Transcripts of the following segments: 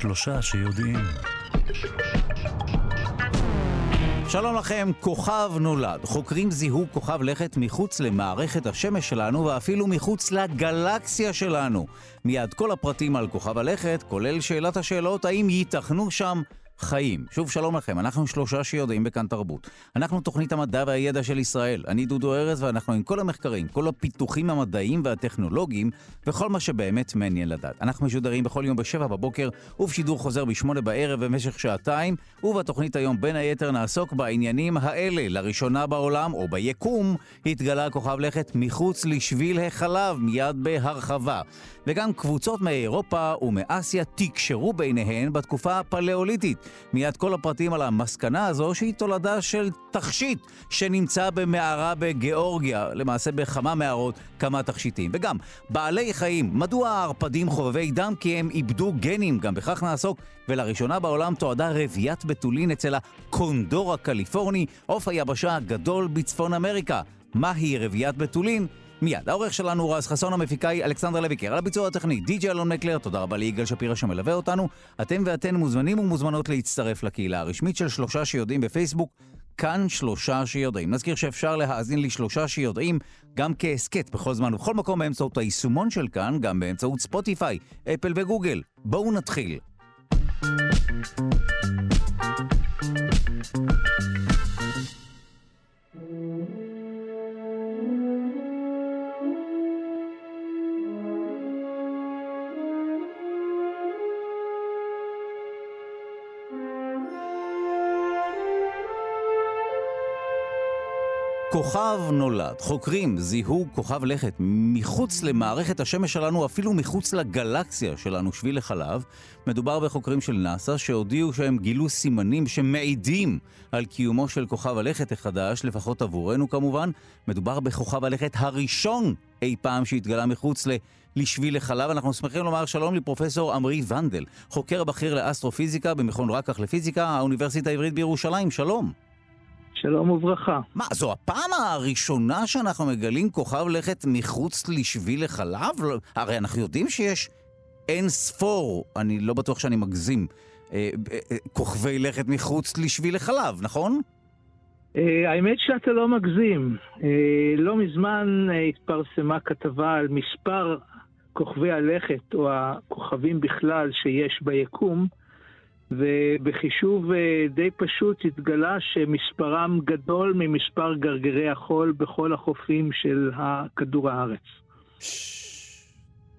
שלושה שיודעים. שלום לכם, כוכב נולד. חוקרים זיהו כוכב לכת מחוץ למערכת השמש שלנו ואפילו מחוץ לגלקסיה שלנו. מיד כל הפרטים על כוכב הלכת, כולל שאלת השאלות האם ייתכנו שם חיים. שוב שלום לכם, אנחנו שלושה שיודעים בכאן תרבות. אנחנו תוכנית המדע והידע של ישראל. אני דודו ארז ואנחנו עם כל המחקרים, כל הפיתוחים המדעיים והטכנולוגיים וכל מה שבאמת מעניין לדעת. אנחנו משודרים בכל יום בשבע בבוקר ובשידור חוזר בשמונה בערב במשך שעתיים, ובתוכנית היום בין היתר נעסוק בעניינים האלה. לראשונה בעולם, או ביקום, התגלה כוכב לכת מחוץ לשביל החלב, מיד בהרחבה. וגם קבוצות מאירופה ומאסיה תקשרו ביניהן בתקופה הפלאוליתית. מיד כל הפרטים על המסקנה הזו, שהיא תולדה של תכשיט שנמצא במערה בגיאורגיה, למעשה בכמה מערות, כמה תכשיטים. וגם, בעלי חיים, מדוע הערפדים חובבי דם? כי הם איבדו גנים, גם בכך נעסוק. ולראשונה בעולם תועדה רביית בתולין אצל הקונדור הקליפורני, עוף היבשה הגדול בצפון אמריקה. מהי רביית בתולין? מיד. העורך שלנו רז חסון, המפיקה היא אלכסנדר לויקר. על הביצוע הטכני, די.ג'י אלון מקלר, תודה רבה ליגאל שפירא שמלווה אותנו. אתם ואתן מוזמנים ומוזמנות להצטרף לקהילה הרשמית של שלושה שיודעים בפייסבוק. כאן שלושה שיודעים. נזכיר שאפשר להאזין לשלושה שיודעים גם כהסכת בכל זמן ובכל מקום באמצעות היישומון של כאן, גם באמצעות ספוטיפיי, אפל וגוגל. בואו נתחיל. כוכב נולד. חוקרים זיהו כוכב לכת מחוץ למערכת השמש שלנו, אפילו מחוץ לגלקסיה שלנו, שביל לחלב. מדובר בחוקרים של נאס"א שהודיעו שהם גילו סימנים שמעידים על קיומו של כוכב הלכת החדש, לפחות עבורנו כמובן. מדובר בכוכב הלכת הראשון אי פעם שהתגלה מחוץ ל... לשביל לחלב. אנחנו שמחים לומר שלום לפרופסור עמרי ונדל, חוקר בכיר לאסטרופיזיקה במכון רקח לפיזיקה, האוניברסיטה העברית בירושלים. שלום. שלום וברכה. מה, זו הפעם הראשונה שאנחנו מגלים כוכב לכת מחוץ לשביל לחלב? לא, הרי אנחנו יודעים שיש אין ספור, אני לא בטוח שאני מגזים, אה, אה, כוכבי לכת מחוץ לשביל לחלב, נכון? אה, האמת שאתה לא מגזים. לא מזמן התפרסמה כתבה על מספר כוכבי הלכת, או הכוכבים בכלל שיש ביקום, ובחישוב אה, די פשוט התגלה שמספרם גדול ממספר גרגרי החול בכל החופים של כדור הארץ.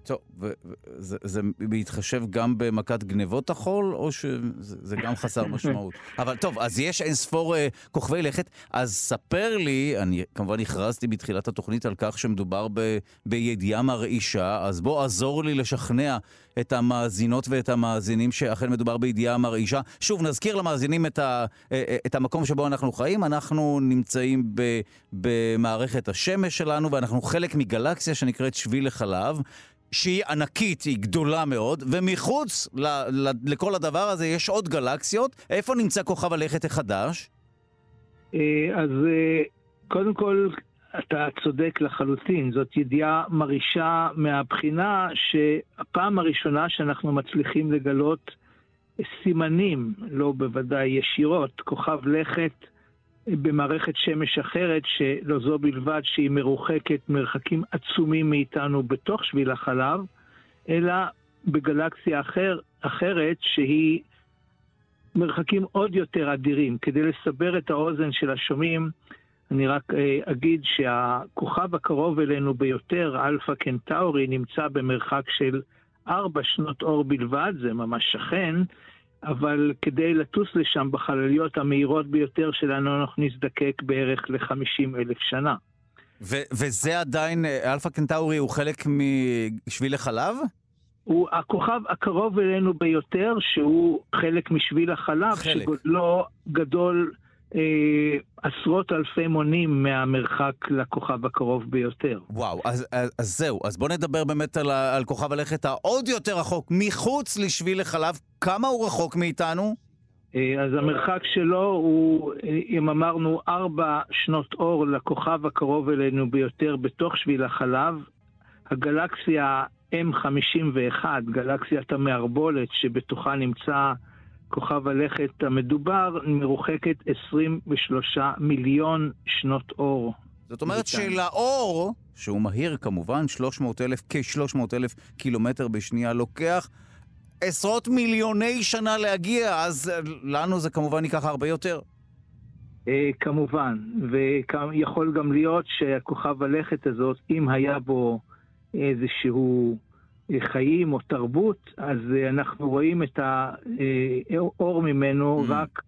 טוב, וזה, זה בהתחשב גם במכת גנבות החול, או שזה גם חסר משמעות? אבל טוב, אז יש אין ספור uh, כוכבי לכת, אז ספר לי, אני כמובן הכרזתי בתחילת התוכנית על כך שמדובר ב, בידיעה מרעישה, אז בוא עזור לי לשכנע את המאזינות ואת המאזינים שאכן מדובר בידיעה מרעישה. שוב, נזכיר למאזינים את, ה, אה, אה, את המקום שבו אנחנו חיים. אנחנו נמצאים ב, במערכת השמש שלנו, ואנחנו חלק מגלקסיה שנקראת שביל לחלב. שהיא ענקית, היא גדולה מאוד, ומחוץ ל, ל, לכל הדבר הזה יש עוד גלקסיות. איפה נמצא כוכב הלכת החדש? אה, אז אה, קודם כל, אתה צודק לחלוטין. זאת ידיעה מרעישה מהבחינה שהפעם הראשונה שאנחנו מצליחים לגלות סימנים, לא בוודאי ישירות, כוכב לכת במערכת שמש אחרת, שלא זו בלבד שהיא מרוחקת מרחקים עצומים מאיתנו בתוך שביל החלב, אלא בגלקסיה אחר, אחרת שהיא מרחקים עוד יותר אדירים. כדי לסבר את האוזן של השומעים, אני רק אה, אגיד שהכוכב הקרוב אלינו ביותר, אלפא קנטאורי, נמצא במרחק של ארבע שנות אור בלבד, זה ממש שכן, אבל כדי לטוס לשם בחלליות המהירות ביותר שלנו, אנחנו נזדקק בערך ל-50 אלף שנה. ו- וזה עדיין, אלפא קנטאורי הוא חלק משביל החלב? הוא הכוכב הקרוב אלינו ביותר, שהוא חלק משביל החלב, חלק. שגודלו גדול אה, עשרות אלפי מונים מהמרחק לכוכב הקרוב ביותר. וואו, אז, אז, אז זהו, אז בואו נדבר באמת על, על כוכב הלכת העוד יותר רחוק, מחוץ לשביל החלב, כמה הוא רחוק מאיתנו? אה, אז המרחק שלו הוא, אם אמרנו, ארבע שנות אור לכוכב הקרוב אלינו ביותר בתוך שביל החלב. הגלקסיה M51, גלקסיית המערבולת שבתוכה נמצא כוכב הלכת המדובר, מרוחקת 23 מיליון שנות אור. זאת אומרת שלאור, שהוא מהיר כמובן, 300 אלף, כ-300 אלף קילומטר בשנייה לוקח, עשרות מיליוני שנה להגיע, אז לנו זה כמובן ייקח הרבה יותר. אה, כמובן, ויכול גם להיות שהכוכב הלכת הזאת, אם היה בו איזשהו חיים או תרבות, אז אה, אנחנו רואים את האור ממנו mm. רק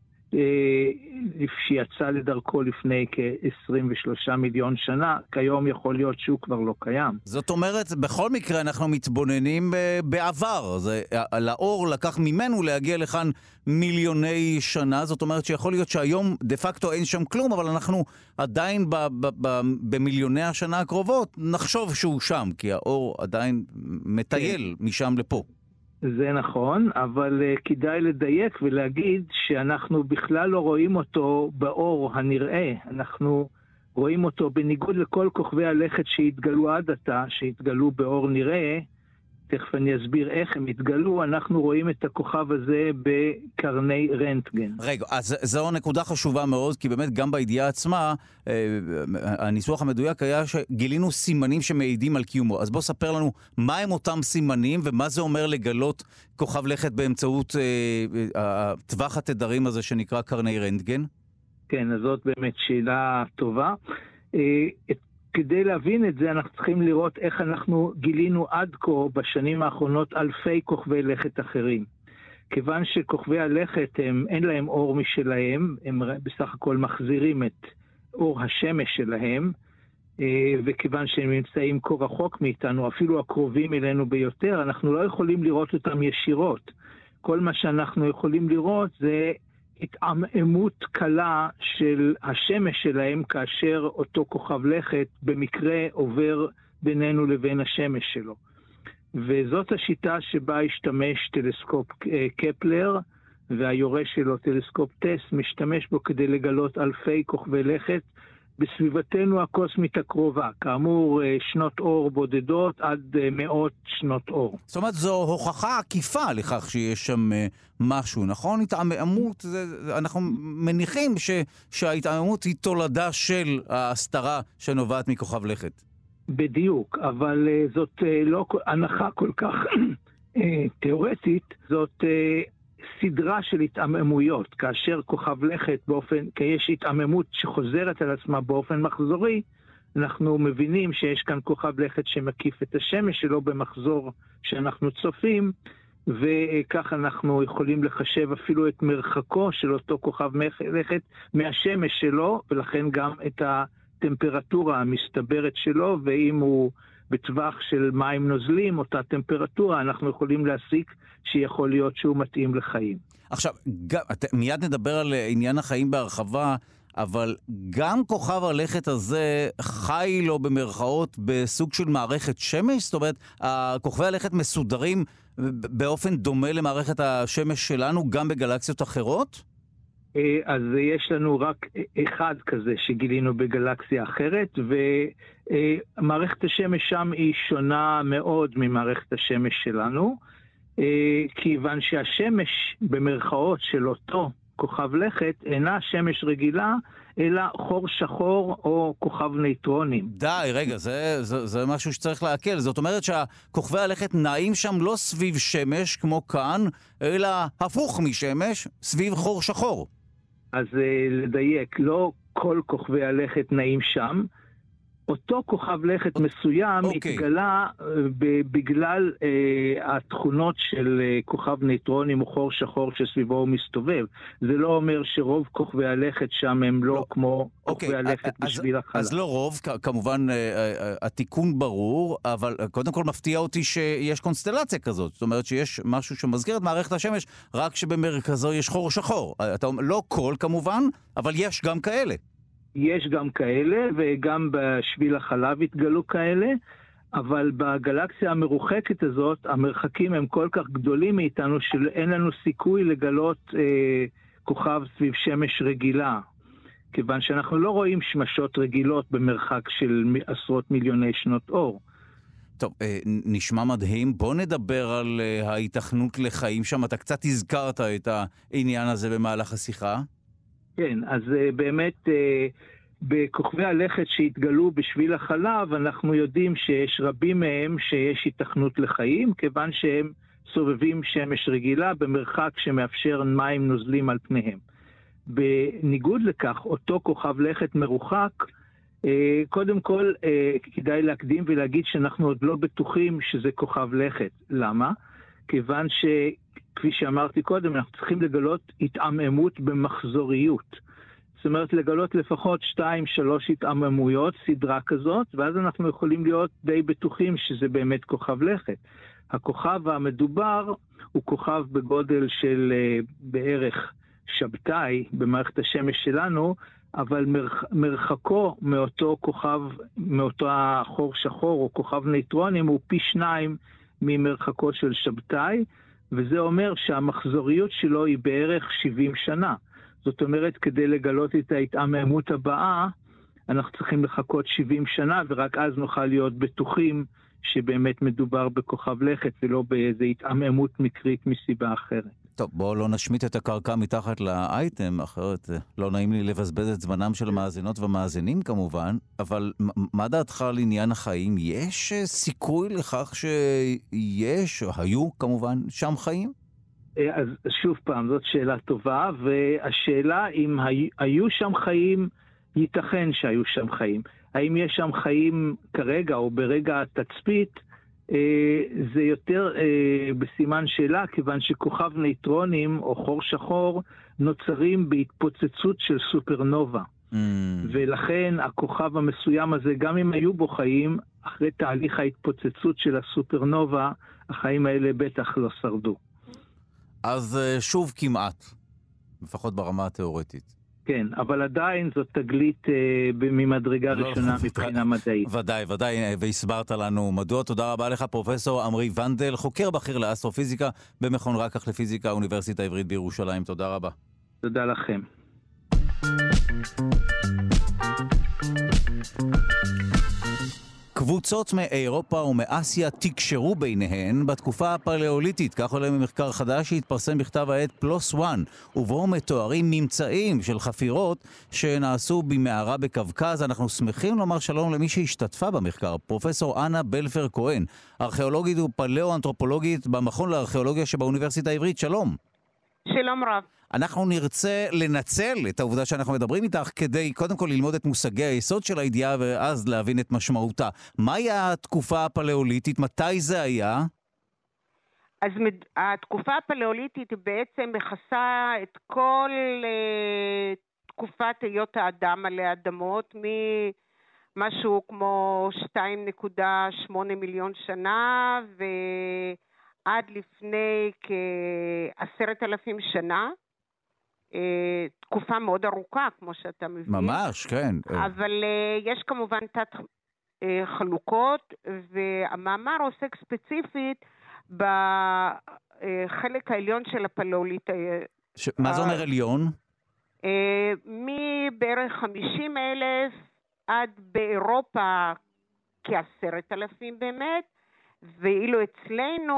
שיצא לדרכו לפני כ-23 מיליון שנה, כיום יכול להיות שהוא כבר לא קיים. זאת אומרת, בכל מקרה אנחנו מתבוננים אה, בעבר. זה, אה, לאור לקח ממנו להגיע לכאן מיליוני שנה, זאת אומרת שיכול להיות שהיום דה פקטו אין שם כלום, אבל אנחנו עדיין ב, ב, ב, במיליוני השנה הקרובות נחשוב שהוא שם, כי האור עדיין מטייל כן. משם לפה. זה נכון, אבל uh, כדאי לדייק ולהגיד שאנחנו בכלל לא רואים אותו באור הנראה, אנחנו רואים אותו בניגוד לכל כוכבי הלכת שהתגלו עד עתה, שהתגלו באור נראה, תכף אני אסביר איך הם התגלו, אנחנו רואים את הכוכב הזה בקרני רנטגן. רגע, אז זו נקודה חשובה מאוד, כי באמת גם בידיעה עצמה, אה, הניסוח המדויק היה שגילינו סימנים שמעידים על קיומו. אז בוא ספר לנו מה הם אותם סימנים ומה זה אומר לגלות כוכב לכת באמצעות אה, אה, טווח התדרים הזה שנקרא קרני רנטגן. כן, אז זאת באמת שאלה טובה. את כדי להבין את זה אנחנו צריכים לראות איך אנחנו גילינו עד כה בשנים האחרונות אלפי כוכבי לכת אחרים. כיוון שכוכבי הלכת הם, אין להם אור משלהם, הם בסך הכל מחזירים את אור השמש שלהם, אה, וכיוון שהם נמצאים כה רחוק מאיתנו, אפילו הקרובים אלינו ביותר, אנחנו לא יכולים לראות אותם ישירות. כל מה שאנחנו יכולים לראות זה התעמעמות קלה של השמש שלהם כאשר אותו כוכב לכת במקרה עובר בינינו לבין השמש שלו. וזאת השיטה שבה השתמש טלסקופ אה, קפלר, והיורש שלו, טלסקופ TESS, משתמש בו כדי לגלות אלפי כוכבי לכת בסביבתנו הקוסמית הקרובה. כאמור, אה, שנות אור בודדות עד אה, מאות שנות אור. זאת אומרת, זו הוכחה עקיפה לכך שיש שם אה, משהו, נכון? התעממות, אנחנו מניחים ש, שההתעממות היא תולדה של ההסתרה שנובעת מכוכב לכת. בדיוק, אבל זאת לא הנחה כל כך תיאורטית, זאת סדרה של התעממויות. כאשר כוכב לכת באופן, כי יש התעממות שחוזרת על עצמה באופן מחזורי, אנחנו מבינים שיש כאן כוכב לכת שמקיף את השמש שלו במחזור שאנחנו צופים, וכך אנחנו יכולים לחשב אפילו את מרחקו של אותו כוכב לכת מהשמש שלו, ולכן גם את הטמפרטורה המסתברת שלו, ואם הוא בטווח של מים נוזלים, אותה טמפרטורה, אנחנו יכולים להסיק שיכול להיות שהוא מתאים לחיים. עכשיו, גם, מיד נדבר על עניין החיים בהרחבה, אבל גם כוכב הלכת הזה חי לו במרכאות בסוג של מערכת שמש? זאת אומרת, כוכבי הלכת מסודרים באופן דומה למערכת השמש שלנו גם בגלקסיות אחרות? אה, אז יש לנו רק אחד כזה שגילינו בגלקסיה אחרת, ומערכת השמש שם היא שונה מאוד ממערכת השמש שלנו, אה, כיוון שהשמש במרכאות של אותו כוכב לכת אינה שמש רגילה, אלא חור שחור או כוכב נייטרונים. די, רגע, זה, זה, זה משהו שצריך להקל. זאת אומרת שהכוכבי הלכת נעים שם לא סביב שמש כמו כאן, אלא הפוך משמש, סביב חור שחור. אז uh, לדייק, לא כל כוכבי הלכת נעים שם. אותו כוכב לכת מסוים okay. אוקיי. התגלה uh, בגלל uh, התכונות של uh, כוכב נייטרונים או חור שחור שסביבו הוא מסתובב. זה לא אומר שרוב כוכבי הלכת שם הם לא, לא. כמו okay. כוכבי אוקיי, הלכת אז, בשביל החלל. אז לא רוב, כמובן uh, התיקון ברור, אבל קודם כל מפתיע אותי שיש קונסטלציה כזאת. זאת אומרת שיש משהו שמזכיר את מערכת השמש, רק שבמרכזו יש חור שחור. אתה לא כל כמובן, אבל יש גם כאלה. יש גם כאלה, וגם בשביל החלב התגלו כאלה, אבל בגלקסיה המרוחקת הזאת, המרחקים הם כל כך גדולים מאיתנו, שאין לנו סיכוי לגלות אה, כוכב סביב שמש רגילה. כיוון שאנחנו לא רואים שמשות רגילות במרחק של עשרות מיליוני שנות אור. טוב, אה, נשמע מדהים. בוא נדבר על אה, ההיתכנות לחיים שם. אתה קצת הזכרת את העניין הזה במהלך השיחה. כן, אז אה, באמת בכוכבי הלכת שהתגלו בשביל החלב, אנחנו יודעים שיש רבים מהם שיש היתכנות לחיים, כיוון שהם סובבים שמש רגילה במרחק שמאפשר מים נוזלים על פניהם. בניגוד לכך, אותו כוכב לכת מרוחק, אה, קודם כל, אה, כדאי להקדים ולהגיד שאנחנו עוד לא בטוחים שזה כוכב לכת. למה? כיוון שכפי שאמרתי קודם, אנחנו צריכים לגלות התעממות במחזוריות. זאת אומרת, לגלות לפחות שתיים, שלוש התעממויות, סדרה כזאת, ואז אנחנו יכולים להיות די בטוחים שזה באמת כוכב לכת. הכוכב המדובר הוא כוכב בגודל של uh, בערך שבתאי במערכת השמש שלנו, אבל מרח, מרחקו מאותו כוכב, מאותו חור שחור או כוכב נייטרונים הוא פי שניים ממרחקו של שבתאי, וזה אומר שהמחזוריות שלו היא בערך 70 שנה. זאת אומרת, כדי לגלות את ההתעממות הבאה, אנחנו צריכים לחכות 70 שנה, ורק אז נוכל להיות בטוחים שבאמת מדובר בכוכב לכת ולא באיזו התעממות מקרית מסיבה אחרת. טוב, בואו לא נשמיט את הקרקע מתחת לאייטם, אחרת אה, לא נעים לי לבזבז את זמנם של המאזינות והמאזינים כמובן, אבל מה דעתך על עניין החיים? יש אה, סיכוי לכך שיש, או היו כמובן, שם חיים? אה, אז שוב פעם, זאת שאלה טובה, והשאלה אם היו שם חיים, ייתכן שהיו שם חיים. האם יש שם חיים כרגע או ברגע התצפית, זה יותר אה, בסימן שאלה, כיוון שכוכב נייטרונים או חור שחור נוצרים בהתפוצצות של סופרנובה. Mm. ולכן הכוכב המסוים הזה, גם אם היו בו חיים, אחרי תהליך ההתפוצצות של הסופרנובה, החיים האלה בטח לא שרדו. אז אה, שוב כמעט, לפחות ברמה התיאורטית. כן, אבל עדיין זאת תגלית אה, ממדרגה לא, ראשונה מבחינה מדעית. ודאי, ודאי, אה, והסברת לנו מדוע. תודה רבה לך, פרופסור עמרי ונדל, חוקר בכיר לאסטרופיזיקה במכון רקח לפיזיקה, האוניברסיטה העברית בירושלים. תודה רבה. תודה לכם. קבוצות מאירופה ומאסיה תקשרו ביניהן בתקופה הפלאוליתית, כך עולה ממחקר חדש שהתפרסם בכתב העת פלוס וואן, ובו מתוארים ממצאים של חפירות שנעשו במערה בקווקז. אנחנו שמחים לומר שלום למי שהשתתפה במחקר, פרופסור אנה בלפר כהן, ארכיאולוגית ופלאו-אנתרופולוגית במכון לארכיאולוגיה שבאוניברסיטה העברית. שלום. שלום רב. אנחנו נרצה לנצל את העובדה שאנחנו מדברים איתך כדי קודם כל ללמוד את מושגי היסוד של הידיעה ואז להבין את משמעותה. מהי התקופה הפלאוליטית? מתי זה היה? אז התקופה הפלאוליטית בעצם מכסה את כל uh, תקופת היות האדם עלי אדמות, ממשהו כמו 2.8 מיליון שנה ועד לפני כעשרת אלפים שנה. אה, תקופה מאוד ארוכה, כמו שאתה מבין. ממש, כן. אבל אה, יש כמובן תת אה, חלוקות, והמאמר עוסק ספציפית בחלק העליון של הפלאולית. ש... מה זה אומר עליון? מבערך 50 אלף עד באירופה כעשרת אלפים באמת, ואילו אצלנו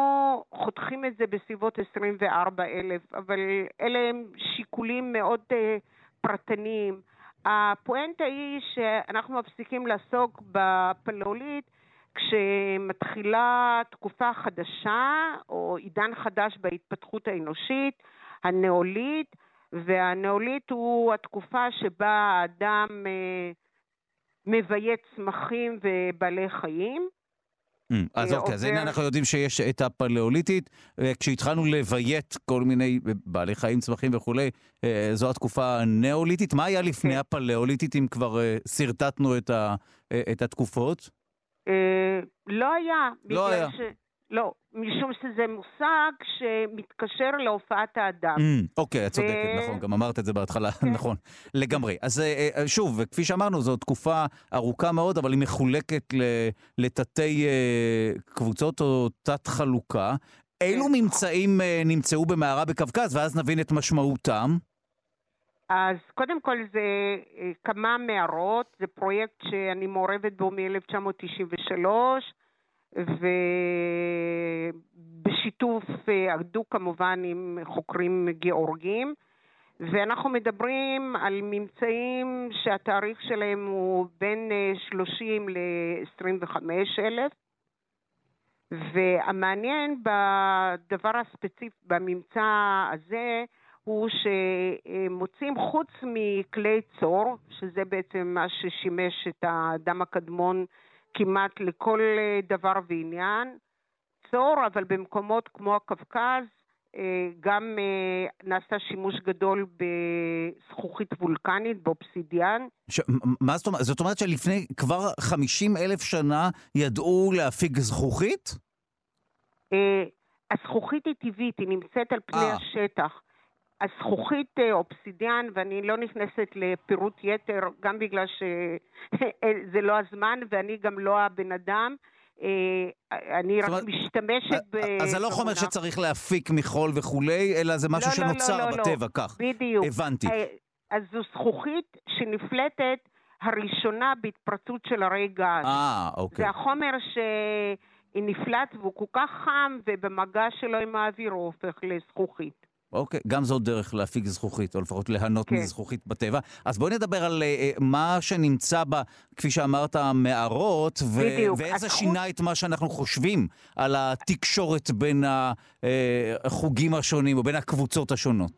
חותכים את זה בסביבות 24 אלף, אבל אלה הם שיקולים מאוד uh, פרטניים. הפואנטה היא שאנחנו מפסיקים לעסוק בפלאוליט כשמתחילה תקופה חדשה או עידן חדש בהתפתחות האנושית, הנאוליט, והנאוליט הוא התקופה שבה האדם uh, מבייט צמחים ובעלי חיים. Mm, אז אוקיי, אז הנה אנחנו יודעים שיש את הפלאוליטית, כשהתחלנו לביית כל מיני בעלי חיים, צמחים וכולי, אה, זו התקופה הנאוליטית. מה היה לפני כן. הפלאוליטית, אם כבר אה, שרטטנו את אה, התקופות? לא היה. לא היה. לא, משום שזה מושג שמתקשר להופעת האדם. Mm, אוקיי, את צודקת, ו... נכון, גם אמרת את זה בהתחלה, כן. נכון, לגמרי. אז אה, אה, שוב, כפי שאמרנו, זו תקופה ארוכה מאוד, אבל היא מחולקת לתתי אה, קבוצות או תת-חלוקה. אילו כן. ממצאים נמצאו במערה בקווקז, ואז נבין את משמעותם? אז קודם כל זה כמה מערות, זה פרויקט שאני מעורבת בו מ-1993. ובשיתוף הדוק כמובן עם חוקרים גיאורגים. ואנחנו מדברים על ממצאים שהתאריך שלהם הוא בין 30 ל-25 אלף. והמעניין בדבר הספציפי, בממצא הזה, הוא שמוצאים חוץ מכלי צור, שזה בעצם מה ששימש את האדם הקדמון כמעט לכל דבר ועניין, צור, אבל במקומות כמו הקווקז אה, גם אה, נעשה שימוש גדול בזכוכית וולקנית, באובסידיאן. ש... מה זאת אומרת? זאת אומרת שלפני כבר 50 אלף שנה ידעו להפיג זכוכית? אה, הזכוכית היא טבעית, היא נמצאת על פני 아. השטח. הזכוכית אובסידיאן, ואני לא נכנסת לפירוט יתר, גם בגלל שזה לא הזמן ואני גם לא הבן אדם, אה, אני רק משתמשת ב... אז זה לא חומר שצריך להפיק מחול וכולי, אלא זה משהו לא, לא, שנוצר לא, בטבע, כך. בדיוק. הבנתי. אה, אז זו זכוכית שנפלטת הראשונה בהתפרצות של הרי גז. אה, אוקיי. זה החומר שנפלט והוא כל כך חם, ובמגע שלו עם האוויר הוא הופך לזכוכית. אוקיי, גם זאת דרך להפיק זכוכית, או לפחות ליהנות כן. מזכוכית בטבע. אז בואי נדבר על uh, מה שנמצא בה, כפי שאמרת, המערות, ו- ואיזה שינה חוץ... את מה שאנחנו חושבים על התקשורת בין החוגים השונים, או בין הקבוצות השונות.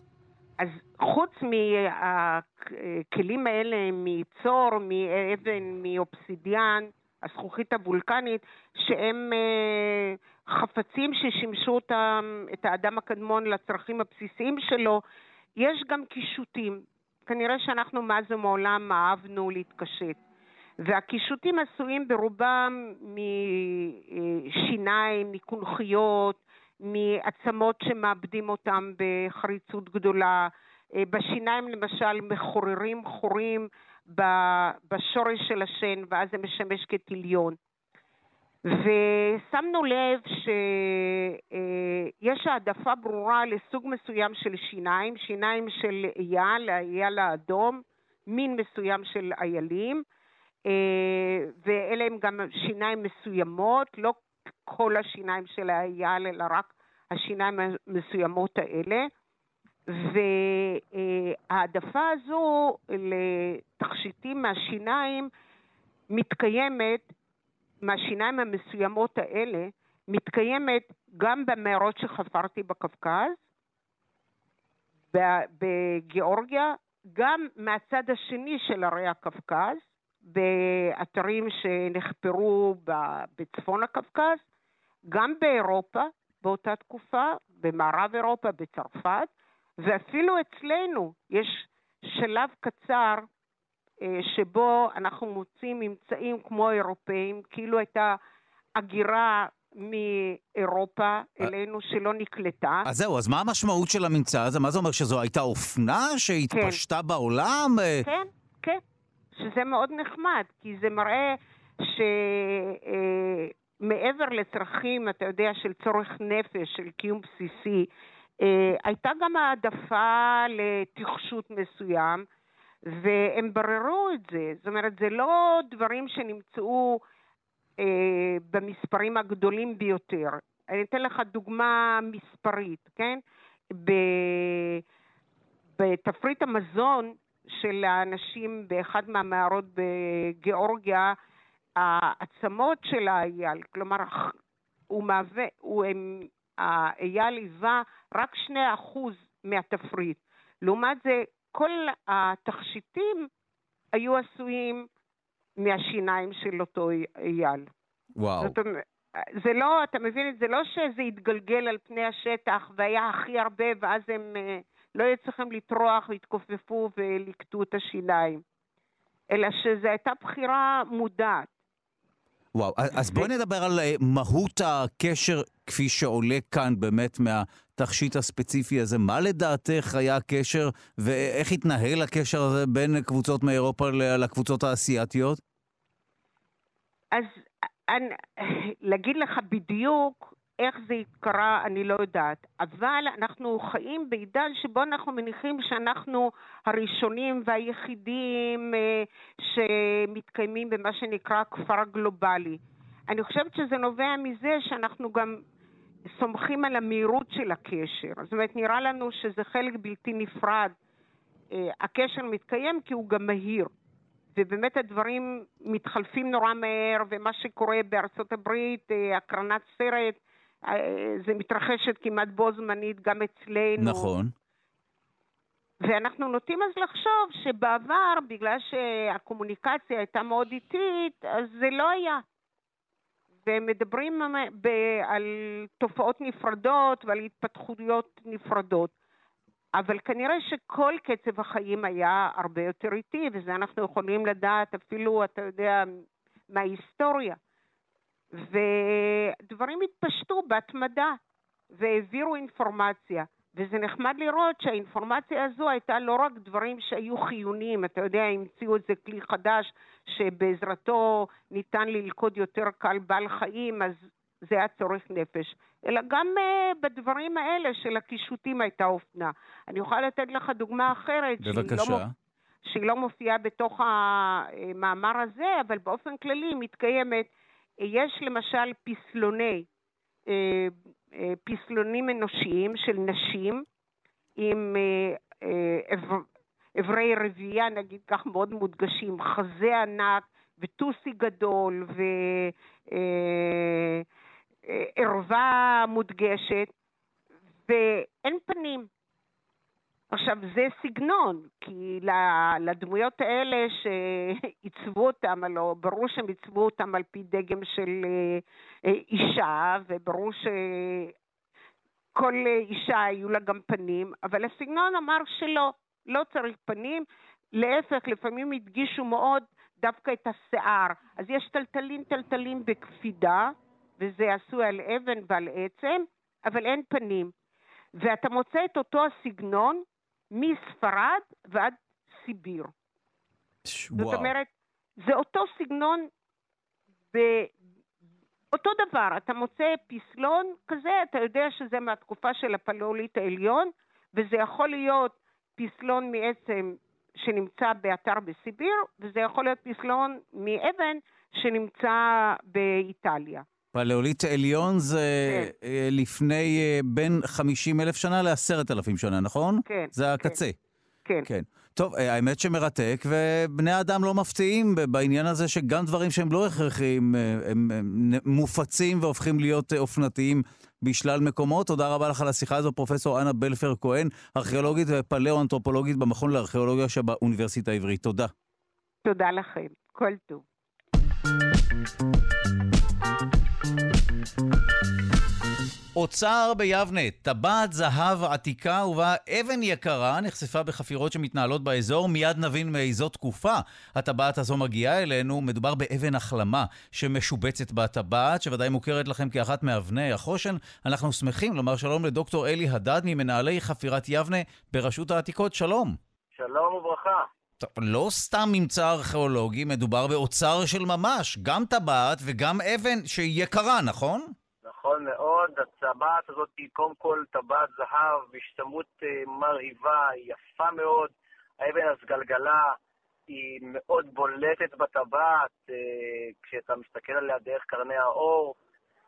אז חוץ מהכלים האלה, מצור, מאבן, מאובסידיאן, הזכוכית הוולקנית, שהם אה, חפצים ששימשו אותם, את האדם הקדמון לצרכים הבסיסיים שלו, יש גם קישוטים. כנראה שאנחנו מאז ומעולם אהבנו להתקשט. והקישוטים עשויים ברובם משיניים, מקונכיות, מעצמות שמאבדים אותם בחריצות גדולה. אה, בשיניים למשל מחוררים חורים בשורש של השן, ואז זה משמש כטיליון. ושמנו לב שיש העדפה ברורה לסוג מסוים של שיניים, שיניים של אייל, האייל האדום, מין מסוים של איילים, ואלה הם גם שיניים מסוימות, לא כל השיניים של האייל, אלא רק השיניים המסוימות האלה. וההעדפה הזו לתכשיטים מהשיניים מתקיימת, מהשיניים המסוימות האלה, מתקיימת גם במערות שחפרתי בקווקז, בגיאורגיה, גם מהצד השני של הרי הקווקז, באתרים שנחפרו בצפון הקווקז, גם באירופה באותה תקופה, במערב אירופה, בצרפת, ואפילו אצלנו יש שלב קצר שבו אנחנו מוצאים ממצאים כמו אירופאים, כאילו הייתה הגירה מאירופה אה. אלינו שלא נקלטה. אז זהו, אז מה המשמעות של הממצא הזה? מה זה אומר, שזו הייתה אופנה שהתפשטה כן. בעולם? אה, כן, כן, שזה מאוד נחמד, כי זה מראה שמעבר לצרכים, אתה יודע, של צורך נפש, של קיום בסיסי, אה, הייתה גם העדפה לתחשות מסוים, והם בררו את זה. זאת אומרת, זה לא דברים שנמצאו אה, במספרים הגדולים ביותר. אני אתן לך דוגמה מספרית, כן? בתפריט המזון של האנשים באחד מהמערות בגיאורגיה, העצמות של האייל, כלומר, הוא מהווה, הוא, הם, האייל היווה רק שני אחוז מהתפריט. לעומת זה, כל התכשיטים היו עשויים מהשיניים של אותו אייל. וואו. זאת אומרת, זה לא, אתה מבין, זה לא שזה התגלגל על פני השטח והיה הכי הרבה ואז הם אה, לא היו צריכים לטרוח והתכופפו וליקטו את השיניים, אלא שזו הייתה בחירה מודעת. וואו, אז בואי נדבר על אה, מהות הקשר כפי שעולה כאן באמת מהתכשיט הספציפי הזה. מה לדעתך היה הקשר ואיך התנהל הקשר הזה בין קבוצות מאירופה לקבוצות האסייתיות? אז אני, להגיד לך בדיוק איך זה קרה, אני לא יודעת. אבל אנחנו חיים בעידן שבו אנחנו מניחים שאנחנו הראשונים והיחידים אה, שמתקיימים במה שנקרא כפר גלובלי. אני חושבת שזה נובע מזה שאנחנו גם סומכים על המהירות של הקשר. זאת אומרת, נראה לנו שזה חלק בלתי נפרד. אה, הקשר מתקיים כי הוא גם מהיר. ובאמת הדברים מתחלפים נורא מהר, ומה שקורה בארצות הברית, אה, הקרנת סרט, אה, זה מתרחשת כמעט בו זמנית גם אצלנו. נכון. ואנחנו נוטים אז לחשוב שבעבר, בגלל שהקומוניקציה הייתה מאוד איטית, אז זה לא היה. ומדברים על תופעות נפרדות ועל התפתחויות נפרדות. אבל כנראה שכל קצב החיים היה הרבה יותר איטי, וזה אנחנו יכולים לדעת אפילו, אתה יודע, מההיסטוריה. ודברים התפשטו בהתמדה והעבירו אינפורמציה. וזה נחמד לראות שהאינפורמציה הזו הייתה לא רק דברים שהיו חיוניים, אתה יודע, המציאו איזה כלי חדש שבעזרתו ניתן ללכוד יותר קל בעל חיים, אז זה היה צורך נפש, אלא גם uh, בדברים האלה של הקישוטים הייתה אופנה. אני יכולה לתת לך דוגמה אחרת. בבקשה. שהיא לא, שהיא לא מופיעה בתוך המאמר הזה, אבל באופן כללי היא מתקיימת. יש למשל פסלוני, אה, פסלונים אנושיים של נשים עם אברי רבייה, נגיד כך, מאוד מודגשים, חזה ענק וטוסי גדול ו... ערווה מודגשת, ואין פנים. עכשיו, זה סגנון, כי לדמויות האלה שעיצבו אותם, הלוא ברור שהם עיצבו אותם על פי דגם של אה, אישה, וברור שכל אישה היו לה גם פנים, אבל הסגנון אמר שלא, לא צריך פנים, להפך, לפעמים הדגישו מאוד דווקא את השיער. אז יש טלטלים טלטלים בקפידה, וזה עשוי על אבן ועל עצם, אבל אין פנים. ואתה מוצא את אותו הסגנון מספרד ועד סיביר. וואו. זאת אומרת, זה אותו סגנון, ב... אותו דבר, אתה מוצא פסלון כזה, אתה יודע שזה מהתקופה של הפלאוליט העליון, וזה יכול להיות פסלון מעצם שנמצא באתר בסיביר, וזה יכול להיות פסלון מאבן שנמצא באיטליה. פלאוליט עליון זה כן. אה, לפני אה, בין 50 אלף שנה ל-10 אלפים שנה, נכון? כן. זה כן. הקצה. כן. כן. טוב, אה, האמת שמרתק, ובני אדם לא מפתיעים בעניין הזה שגם דברים שהם לא הכרחיים, הם מופצים והופכים להיות אופנתיים בשלל מקומות. תודה רבה לך על השיחה הזו, פרופסור אנה בלפר כהן, ארכיאולוגית ופלאו-אנתרופולוגית במכון לארכיאולוגיה שבאוניברסיטה העברית. תודה. תודה לכם. כל טוב. אוצר ביבנה, טבעת זהב עתיקה ובה אבן יקרה נחשפה בחפירות שמתנהלות באזור, מיד נבין מאיזו תקופה הטבעת הזו מגיעה אלינו. מדובר באבן החלמה שמשובצת בטבעת, שוודאי מוכרת לכם כאחת מאבני החושן. אנחנו שמחים לומר שלום לדוקטור אלי הדד ממנהלי חפירת יבנה ברשות העתיקות. שלום. שלום וברכה. לא סתם ממצא ארכיאולוגי, מדובר באוצר של ממש, גם טבעת וגם אבן שהיא יקרה, נכון? נכון מאוד, הטבעת הזאת היא קודם כל טבעת זהב בהשתמעות אה, מרהיבה, יפה מאוד, האבן הסגלגלה היא מאוד בולטת בטבעת, אה, כשאתה מסתכל עליה דרך קרני האור.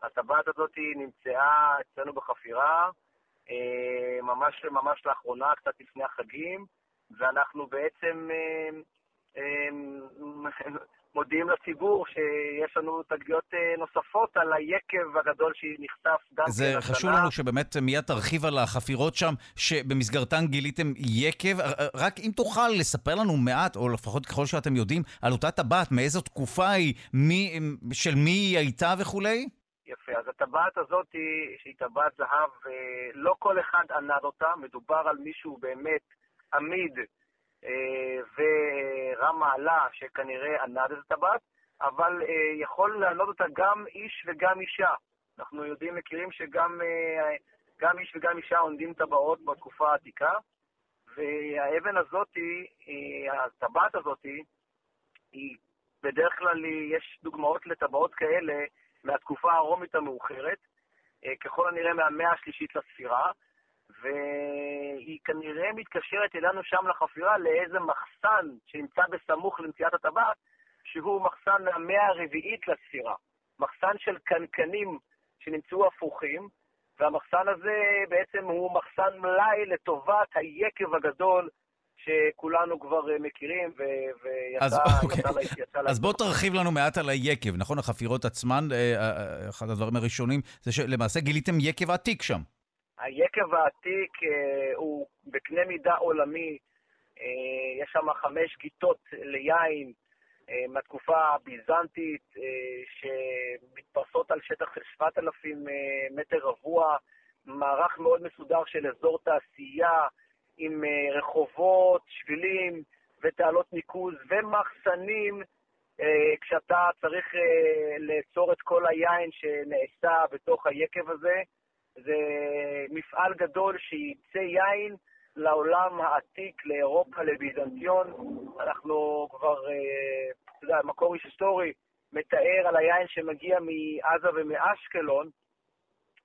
הטבעת הזאת נמצאה אצלנו בחפירה, אה, ממש ממש לאחרונה, קצת לפני החגים. ואנחנו בעצם אה, אה, מודיעים לציבור שיש לנו תגליות אה, נוספות על היקב הגדול שנחשף גם כן השנה. זה חשוב לנו שבאמת מיד תרחיב על החפירות שם, שבמסגרתן גיליתם יקב. רק אם תוכל לספר לנו מעט, או לפחות ככל שאתם יודעים, על אותה טבעת, מאיזו תקופה היא, מי, של מי היא הייתה וכולי? יפה, אז הטבעת הזאת, שהיא טבעת זהב, לא כל אחד ענד אותה, מדובר על מישהו באמת עמיד אה, ורם מעלה, שכנראה ענד את הטבעת, אבל אה, יכול לענוד אותה גם איש וגם אישה. אנחנו יודעים, מכירים שגם אה, גם איש וגם אישה עונדים טבעות בתקופה העתיקה, והאבן הזאת, הטבעת הזאת, היא בדרך כלל יש דוגמאות לטבעות כאלה מהתקופה הרומית המאוחרת, ככל הנראה מהמאה השלישית לספירה, והיא כנראה מתקשרת אלינו שם לחפירה לאיזה מחסן שנמצא בסמוך למציאת הטבעת, שהוא מחסן מהמאה הרביעית לספירה. מחסן של קנקנים שנמצאו הפוכים, והמחסן הזה בעצם הוא מחסן מלאי לטובת היקב הגדול שכולנו כבר אה, מכירים, ויצא אז, אוקיי. יצא, יצא אז בוא תרחיב לנו מעט על היקב, נכון? החפירות עצמן, אה, אה, אחד הדברים הראשונים, זה שלמעשה גיליתם יקב עתיק שם. היקב העתיק הוא בקנה מידה עולמי, יש שם חמש גיטות ליין מהתקופה הביזנטית, שמתפרסות על שטח של 7,000 מטר רבוע, מערך מאוד מסודר של אזור תעשייה, עם אה, רחובות, שבילים ותעלות ניקוז ומחסנים אה, כשאתה צריך אה, לאצור את כל היין שנעשה בתוך היקב הזה. זה מפעל גדול שייצא יין לעולם העתיק, לאירופה, לביזנטיון. אנחנו כבר, אתה יודע, מקור היסטורי מתאר על היין שמגיע מעזה ומאשקלון,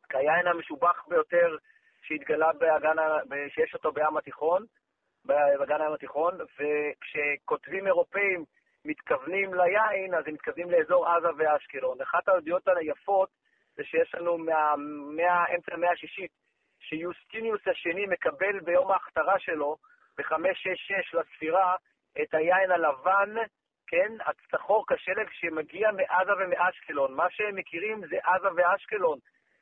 כיין המשובח ביותר שהתגלה באגן, שיש אותו בים התיכון, באגן הים התיכון, וכשכותבים אירופאים מתכוונים ליין, אז הם מתכוונים לאזור עזה ואשקלון. אחת העדויות היפות זה שיש לנו מאמצע המאה השישית, שיוסטיניוס השני מקבל ביום ההכתרה שלו, ב-566 לספירה, את היין הלבן, כן, הצחור כשלג שמגיע מעזה ומאשקלון. מה שהם מכירים זה עזה ואשקלון,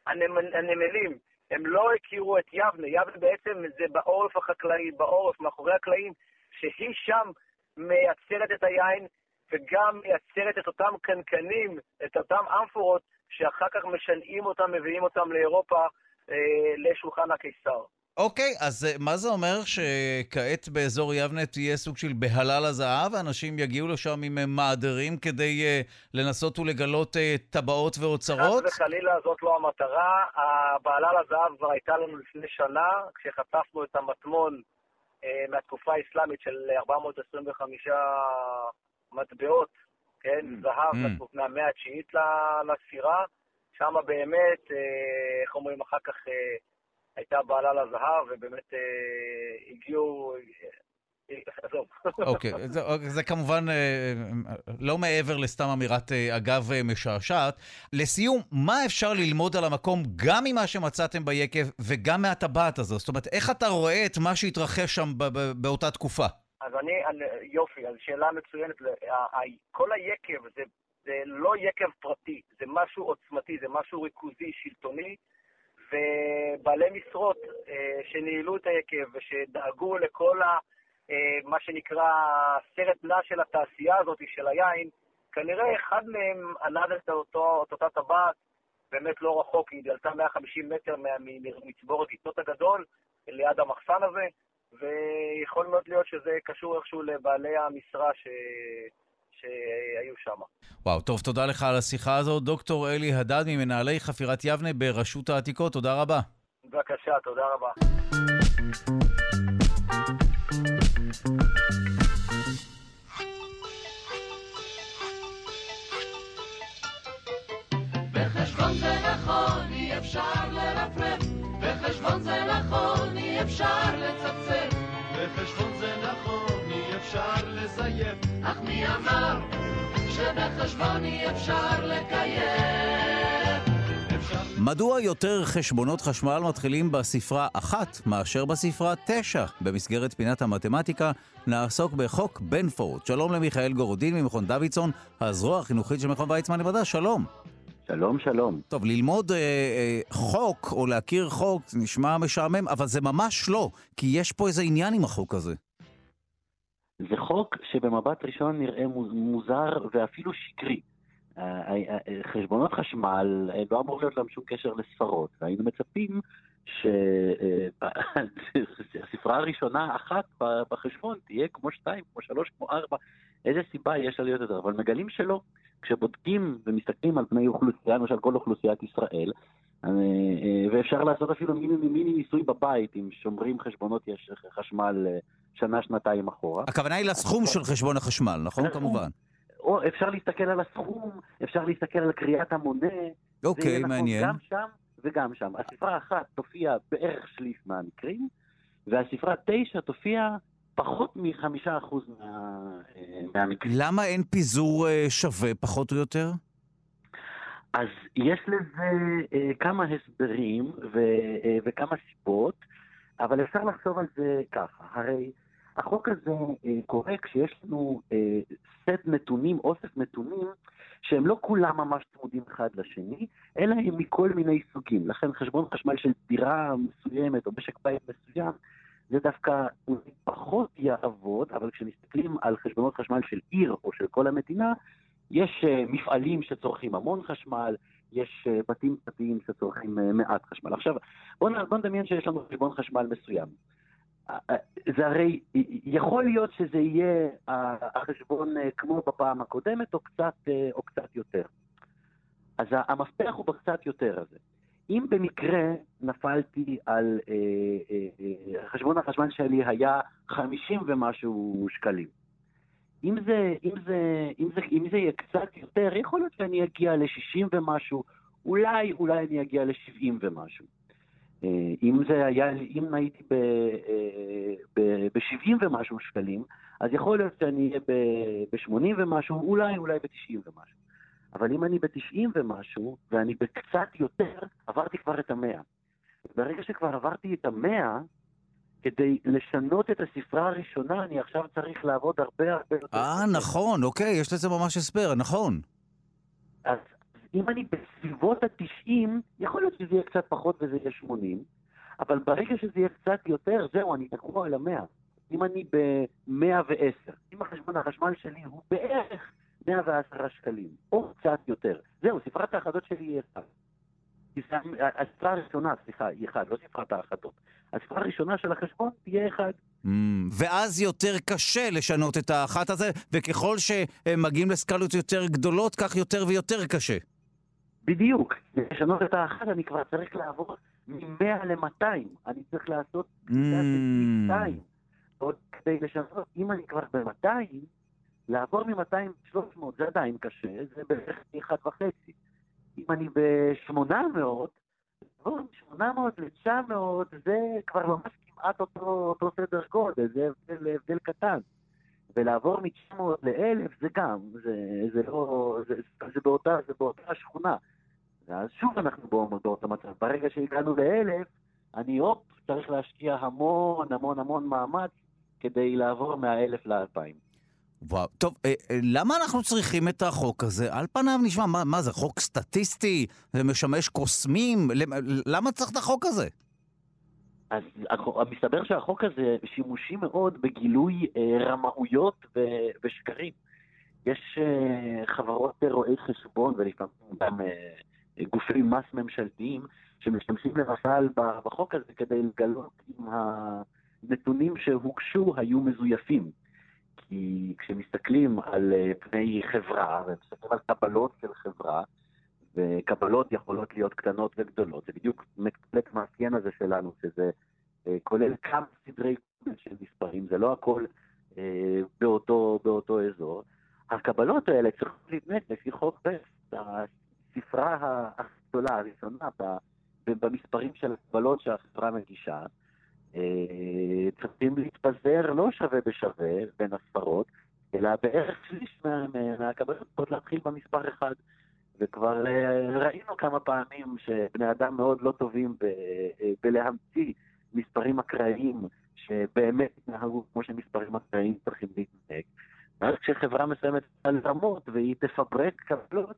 הנמל, הנמלים. הם לא הכירו את יבנה. יבנה בעצם זה בעורף החקלאי, בעורף, מאחורי הקלעים, שהיא שם מייצרת את היין וגם מייצרת את אותם קנקנים, את אותם אמפורות, שאחר כך משנעים אותם, מביאים אותם לאירופה, אה, לשולחן הקיסר. אוקיי, אז אה, מה זה אומר שכעת באזור יבנה תהיה סוג של בהלה לזהב, ואנשים יגיעו לשם עם אה, מעדרים כדי לנסות ולגלות טבעות ואוצרות? חס וחלילה זאת לא המטרה. הבהלה לזהב כבר הייתה לנו לפני שנה, כשחטפנו את המטמון מהתקופה האסלאמית של 425 מטבעות, כן, mm. זהב mm. מהמאה התשיעית לספירה. שם באמת, uh, איך אומרים, אחר כך... Uh, הייתה בעלה לזהב, ובאמת אה, הגיעו... אה, עזוב. אוקיי, זה, זה כמובן אה, לא מעבר לסתם אמירת אה, אגב משעשעת. לסיום, מה אפשר ללמוד על המקום גם ממה שמצאתם ביקב וגם מהטבעת הזו? זאת אומרת, איך אתה רואה את מה שהתרחש שם באותה תקופה? אז אני, יופי, אז שאלה מצוינת. כל היקב זה, זה לא יקב פרטי, זה משהו עוצמתי, זה משהו ריכוזי, שלטוני. ובעלי משרות אה, שניהלו את היקב ושדאגו לכל ה, אה, מה שנקרא סרט נע של התעשייה הזאת, של היין, כנראה אחד מהם ענד את, אותו, את אותה טבעת באמת לא רחוק, היא עלתה 150 מטר ממצבור הגיטות הגדול, ליד המחסן הזה, ויכול מאוד להיות שזה קשור איכשהו לבעלי המשרה ש... שהיו שם. וואו, טוב, תודה לך על השיחה הזאת. דוקטור אלי הדד ממנהלי חפירת יבנה ברשות העתיקות, תודה רבה. בבקשה, תודה רבה. בחשבון זה נכון, אי אפשר לרפרף, בחשבון זה נכון, אי אפשר לצפצף, בחשבון זה נכון, אי אפשר לזייף, אך מי אמר שבחשבון אי אפשר לקיים? מדוע יותר חשבונות חשמל מתחילים בספרה אחת מאשר בספרה תשע? במסגרת פינת המתמטיקה נעסוק בחוק בנפורד. שלום למיכאל גורודין ממכון דוידסון, הזרוע החינוכית של מכון ויצמן למדע, שלום. שלום, שלום. טוב, ללמוד אה, אה, חוק או להכיר חוק נשמע משעמם, אבל זה ממש לא, כי יש פה איזה עניין עם החוק הזה. זה חוק שבמבט ראשון נראה מוזר ואפילו שקרי. אה, אה, אה, חשבונות חשמל לא אמור להיות להם שום קשר לספרות, והיינו מצפים שהספרה הראשונה אחת בחשבון תהיה כמו שתיים, כמו שלוש, כמו ארבע, איזה סיבה יש לה להיות יותר, אבל מגלים שלא. כשבודקים ומסתכלים על פני אוכלוסייה, למשל כל אוכלוסיית ישראל, ואפשר לעשות אפילו מיני, מיני ניסוי בבית, אם שומרים חשבונות יש חשמל שנה, שנתיים אחורה. הכוונה היא לסכום של חשבון החשמל, נכון? כמובן. או אפשר להסתכל על הסכום, אפשר להסתכל על קריאת המונה. אוקיי, נכון מעניין. גם שם וגם שם. הספרה אחת תופיע בערך שליש מהמקרים, והספרה תשע תופיע פחות מחמישה אחוז מה, אה, מהמקרים. למה אין פיזור אה, שווה פחות או יותר? אז יש לזה אה, כמה הסברים ו, אה, וכמה סיבות, אבל אפשר לחשוב על זה ככה. הרי החוק הזה אה, קורה כשיש לנו אה, סט נתונים, אוסף נתונים, שהם לא כולם ממש צמודים אחד לשני, אלא הם מכל מיני סוגים. לכן חשבון חשמל של דירה מסוימת או משק בית מסוים, זה דווקא פחות יעבוד, אבל כשמסתכלים על חשבונות חשמל של עיר או של כל המדינה, יש uh, מפעלים שצורכים המון חשמל, יש uh, בתים פרטיים שצורכים uh, מעט חשמל. עכשיו, בואו בוא נדמיין שיש לנו חשבון חשמל מסוים. זה הרי, יכול להיות שזה יהיה החשבון כמו בפעם הקודמת או קצת, או קצת יותר. אז המפתח הוא בקצת יותר הזה. אם במקרה נפלתי על, אה, אה, אה, חשבון החשמל שלי היה 50 ומשהו שקלים. אם זה, אם, זה, אם, זה, אם זה יהיה קצת יותר, יכול להיות שאני אגיע ל-60 ומשהו, אולי, אולי אני אגיע ל-70 ומשהו. אה, אם זה היה, אם הייתי ב-70 אה, ומשהו שקלים, אז יכול להיות שאני אהיה ב-80 ומשהו, אולי, אולי ב-90 ומשהו. אבל אם אני ב-90 ומשהו, ואני בקצת יותר, עברתי כבר את המאה. ברגע שכבר עברתי את המאה, כדי לשנות את הספרה הראשונה, אני עכשיו צריך לעבוד הרבה הרבה יותר. אה, נכון, אוקיי, יש לזה ממש הסבר, נכון. אז אם אני בסביבות ה-90, יכול להיות שזה יהיה קצת פחות וזה יהיה 80, אבל ברגע שזה יהיה קצת יותר, זהו, אני תקוע על המאה. אם אני ב-110, אם החשבון החשמל שלי הוא בערך 110 שקלים, או קצת יותר. זהו, ספרת האחדות שלי היא אחד. הספרה הראשונה, סליחה, היא אחד, לא ספרת האחדות. הספרה הראשונה של החשבון תהיה אחד. Mm, ואז יותר קשה לשנות את האחת הזה, וככל שמגיעים לסקלות יותר גדולות, כך יותר ויותר קשה. בדיוק. לשנות את האחת אני כבר צריך לעבור מ-100 ל-200. אני צריך לעשות mm. 200. עוד כדי לשנות, אם אני כבר ב-200, לעבור מ-200 ל-300 זה עדיין קשה, זה בערך אחד וחצי. אם אני ב-800, לעבור מ-800 ל-900 זה כבר ממש כמעט אותו, אותו סדר גודל, זה הבדל, הבדל קטן. ולעבור מ-900 ל-1000 זה גם, זה, זה לא, זה, זה, באותה, זה באותה שכונה. ואז שוב אנחנו באותו מצב. ברגע שהגענו ל-1000, אני הופ, צריך להשקיע המון המון המון מאמץ כדי לעבור מה-1000 ל-2000. וואו, טוב, אה, אה, למה אנחנו צריכים את החוק הזה? על פניו נשמע, מה, מה זה, חוק סטטיסטי? זה משמש קוסמים? למה צריך את החוק הזה? אז מסתבר שהחוק הזה שימושי מאוד בגילוי אה, רמאויות ו- ושקרים. יש אה, חברות רואי חשבון ולפעמים גם אה, גופי מס ממשלתיים שמשתמשים למשל בחוק הזה כדי לגלות אם הנתונים שהוגשו היו מזויפים. כי כשמסתכלים על אה, פני חברה, ומסתכלים על קבלות של חברה, וקבלות יכולות להיות קטנות וגדולות, זה בדיוק מקבלת מאפיין הזה שלנו, שזה אה, כולל כמה סדרי קודם של מספרים, זה לא הכל אה, באותו, באותו אזור. הקבלות האלה צריכות להתנהג לפי חוק רף, הספרה הגדולה הראשונה במספרים של הקבלות שהחברה מגישה, צריכים להתפזר לא שווה בשווה בין הספרות, אלא בערך שליש מהקבלות להתחיל במספר אחד. וכבר אה, ראינו כמה פעמים שבני אדם מאוד לא טובים ב- אה, בלהמציא מספרים אקראיים שבאמת התנהגו כמו שמספרים אקראיים צריכים להתנהג. ואז כשחברה מסוימת על רמות והיא תפברק קבלות,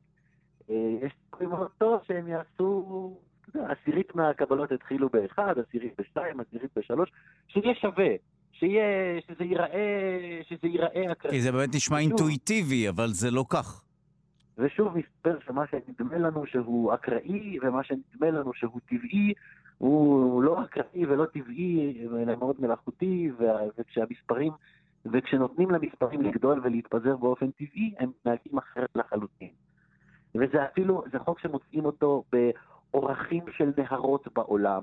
יש סיכוי מאוד טוב שהם יעשו עשירית מהקבלות התחילו באחד, עשירית בשתיים, עשירית בשלוש, שיהיה שווה. שיהיה, שזה ייראה, שזה ייראה אקראי. כי זה באמת נשמע אינטואיטיבי, אבל זה לא כך. ושוב מסתבר שמה שנדמה לנו שהוא אקראי, ומה שנדמה לנו שהוא טבעי, הוא לא אקראי ולא טבעי, אלא מאוד מלאכותי, וכשהמספרים, וכשנותנים למספרים לגדול ולהתפזר באופן טבעי, הם מתנהגים אחרת לחלוטין. וזה אפילו, זה חוק שמוצאים אותו אורכים של נהרות בעולם.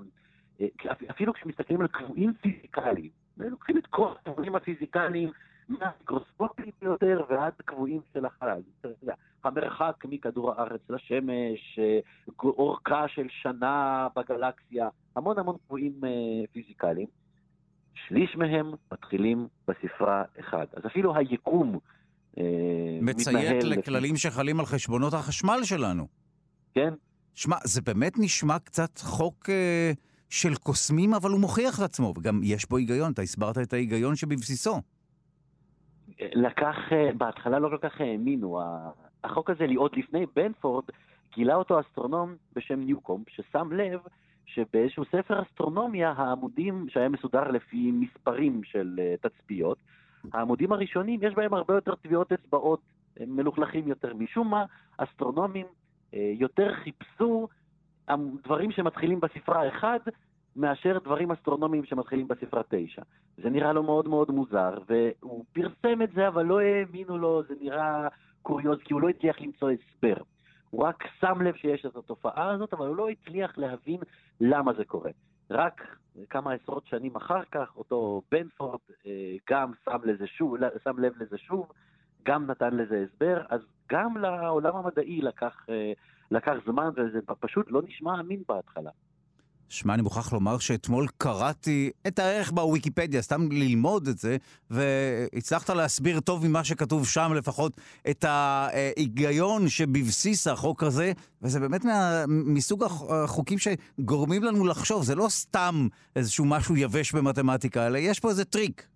אה, אפילו כשמסתכלים על קבועים פיזיקליים, לוקחים את כל הקבועים הפיזיקליים מהמיקרוסקופיים ביותר ועד קבועים של החלל. המרחק מכדור הארץ לשמש, אה, אורכה של שנה בגלקסיה, המון המון קבועים אה, פיזיקליים. שליש מהם מתחילים בספרה אחד. אז אפילו היקום מציית לכללים שחלים על חשבונות החשמל שלנו. כן? שמע, זה באמת נשמע קצת חוק אה, של קוסמים, אבל הוא מוכיח את עצמו, וגם יש בו היגיון, אתה הסברת את ההיגיון שבבסיסו. לקח, אה, בהתחלה לא כל כך האמינו. החוק הזה, עוד לפני בנפורד, גילה אותו אסטרונום בשם ניוקום, ששם לב שבאיזשהו ספר אסטרונומיה, העמודים, שהיה מסודר לפי מספרים של uh, תצפיות, העמודים הראשונים, יש בהם הרבה יותר טביעות אצבעות, הם מלוכלכים יותר. משום מה, אסטרונומים יותר חיפשו דברים שמתחילים בספרה 1 מאשר דברים אסטרונומיים שמתחילים בספרה 9. זה נראה לו מאוד מאוד מוזר, והוא פרסם את זה, אבל לא האמינו לו, זה נראה קוריוז, כי הוא לא הצליח למצוא הסבר. הוא רק שם לב שיש את התופעה הזאת, אבל הוא לא הצליח להבין למה זה קורה. רק כמה עשרות שנים אחר כך, אותו בנפורד אה, גם שם, לזה שוב, שם לב לזה שוב, גם נתן לזה הסבר, אז גם לעולם המדעי לקח, אה, לקח זמן, וזה פשוט לא נשמע אמין בהתחלה. שמע, אני מוכרח לומר שאתמול קראתי את הערך בוויקיפדיה, סתם ללמוד את זה, והצלחת להסביר טוב ממה שכתוב שם לפחות את ההיגיון שבבסיס החוק הזה, וזה באמת מה, מסוג החוקים שגורמים לנו לחשוב, זה לא סתם איזשהו משהו יבש במתמטיקה, אלא יש פה איזה טריק.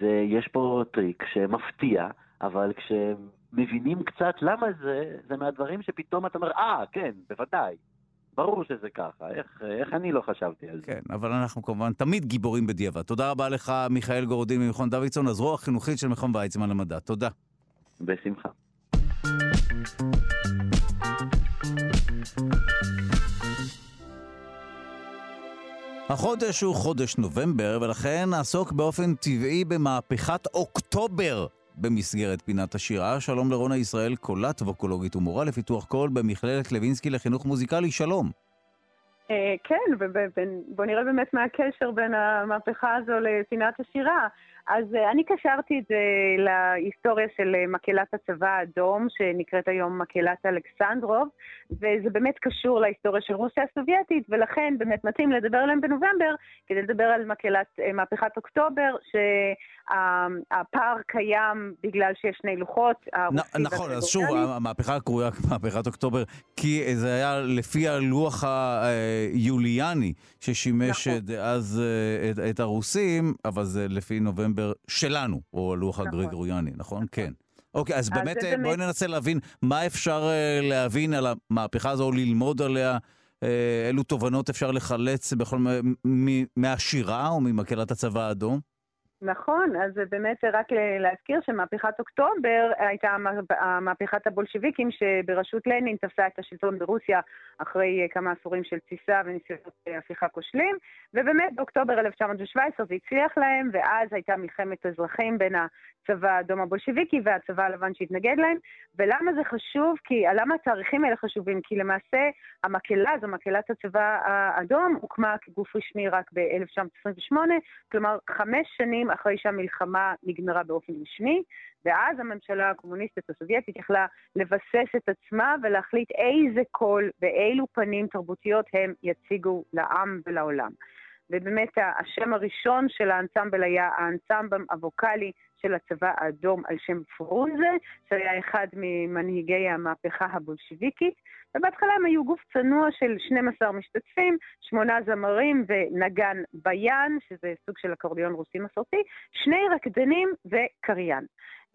זה, יש פה טריק שמפתיע, אבל כשמבינים קצת למה זה, זה מהדברים שפתאום אתה אומר, אה, כן, בוודאי. ברור שזה ככה, איך, איך אני לא חשבתי על זה? כן, אבל אנחנו כמובן תמיד גיבורים בדיעבד. תודה רבה לך, מיכאל גורדין ממכון דוידסון, הזרוע החינוכית של מכון ויצמן למדע. תודה. בשמחה. החודש הוא חודש נובמבר, ולכן נעסוק באופן טבעי במהפכת אוקטובר במסגרת פינת השירה. שלום לרונה ישראל, קולת ווקולוגית ומורה לפיתוח קול במכללת לוינסקי לחינוך מוזיקלי. שלום. אה, כן, ובוא נראה באמת מה הקשר בין המהפכה הזו לפינת השירה. אז אה, אני קשרתי את זה להיסטוריה של אה, מקהלת הצבא האדום, שנקראת היום מקהלת אלכסנדרוב, וזה באמת קשור להיסטוריה של רוסיה הסובייטית, ולכן באמת מתאים לדבר עליהם בנובמבר, כדי לדבר על מקהלת אה, מהפכת אוקטובר, שהפער קיים בגלל שיש שני לוחות. נכון, אז שוב, המהפכה קרויה מהפכת אוקטובר, כי זה היה לפי הלוח היוליאני, ששימש נכון. אז את הרוסים, אבל זה לפי נובמבר. דצמבר שלנו, או הלוח נכון. הגרגוריאני, נכון? נכון? כן. אוקיי, אז, אז באמת, אה, באמת בואי ננסה להבין מה אפשר אה, להבין על המהפכה הזו, או ללמוד עליה, אה, אילו תובנות אפשר לחלץ בכל, מהשירה או ממקהלת הצבא האדום? נכון, אז באמת רק להזכיר שמהפכת אוקטובר הייתה מהפכת הבולשביקים שבראשות לנין תפסה את השלטון ברוסיה אחרי כמה עשורים של תסיסה וניסיונות הפיכה כושלים, ובאמת באוקטובר 1917 זה הצליח להם, ואז הייתה מלחמת אזרחים בין הצבא האדום הבולשביקי והצבא הלבן שהתנגד להם. ולמה זה חשוב? כי, למה התאריכים האלה חשובים? כי למעשה המקהלה, זו מקהלת הצבא האדום, הוקמה כגוף רשמי רק ב-1928, כלומר חמש שנים אחרי שהמלחמה נגמרה באופן רשמי, ואז הממשלה הקומוניסטית הסובייטית יכלה לבסס את עצמה ולהחליט איזה קול ואילו פנים תרבותיות הם יציגו לעם ולעולם. ובאמת השם הראשון של האנסמבל היה האנסמבל הווקאלי של הצבא האדום על שם פרונזה, שהיה אחד ממנהיגי המהפכה הבולשיביקית, ובהתחלה הם היו גוף צנוע של 12 משתתפים, שמונה זמרים ונגן ביין, שזה סוג של אקורדיון רוסי מסורתי, שני רקדנים וקריין.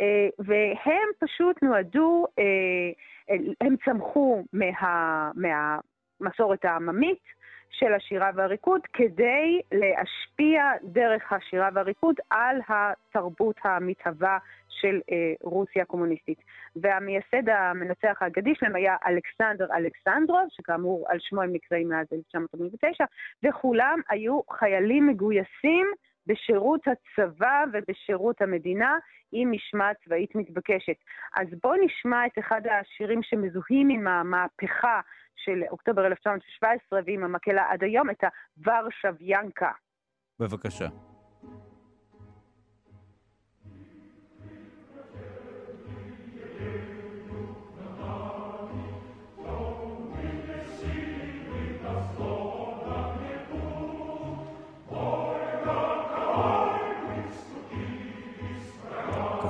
אה, והם פשוט נועדו, אה, הם צמחו מה, מהמסורת העממית, של השירה והריקוד כדי להשפיע דרך השירה והריקוד על התרבות המתהווה של אה, רוסיה הקומוניסטית. והמייסד המנצח האגדי שלהם היה אלכסנדר אלכסנדרוב, שכאמור על שמו הם נקראים מאז 1989, וכולם היו חיילים מגויסים בשירות הצבא ובשירות המדינה עם משמעת צבאית מתבקשת. אז בואו נשמע את אחד השירים שמזוהים עם המהפכה של אוקטובר 1917 ועם המקהלה עד היום, את הוורשביאנקה. בבקשה.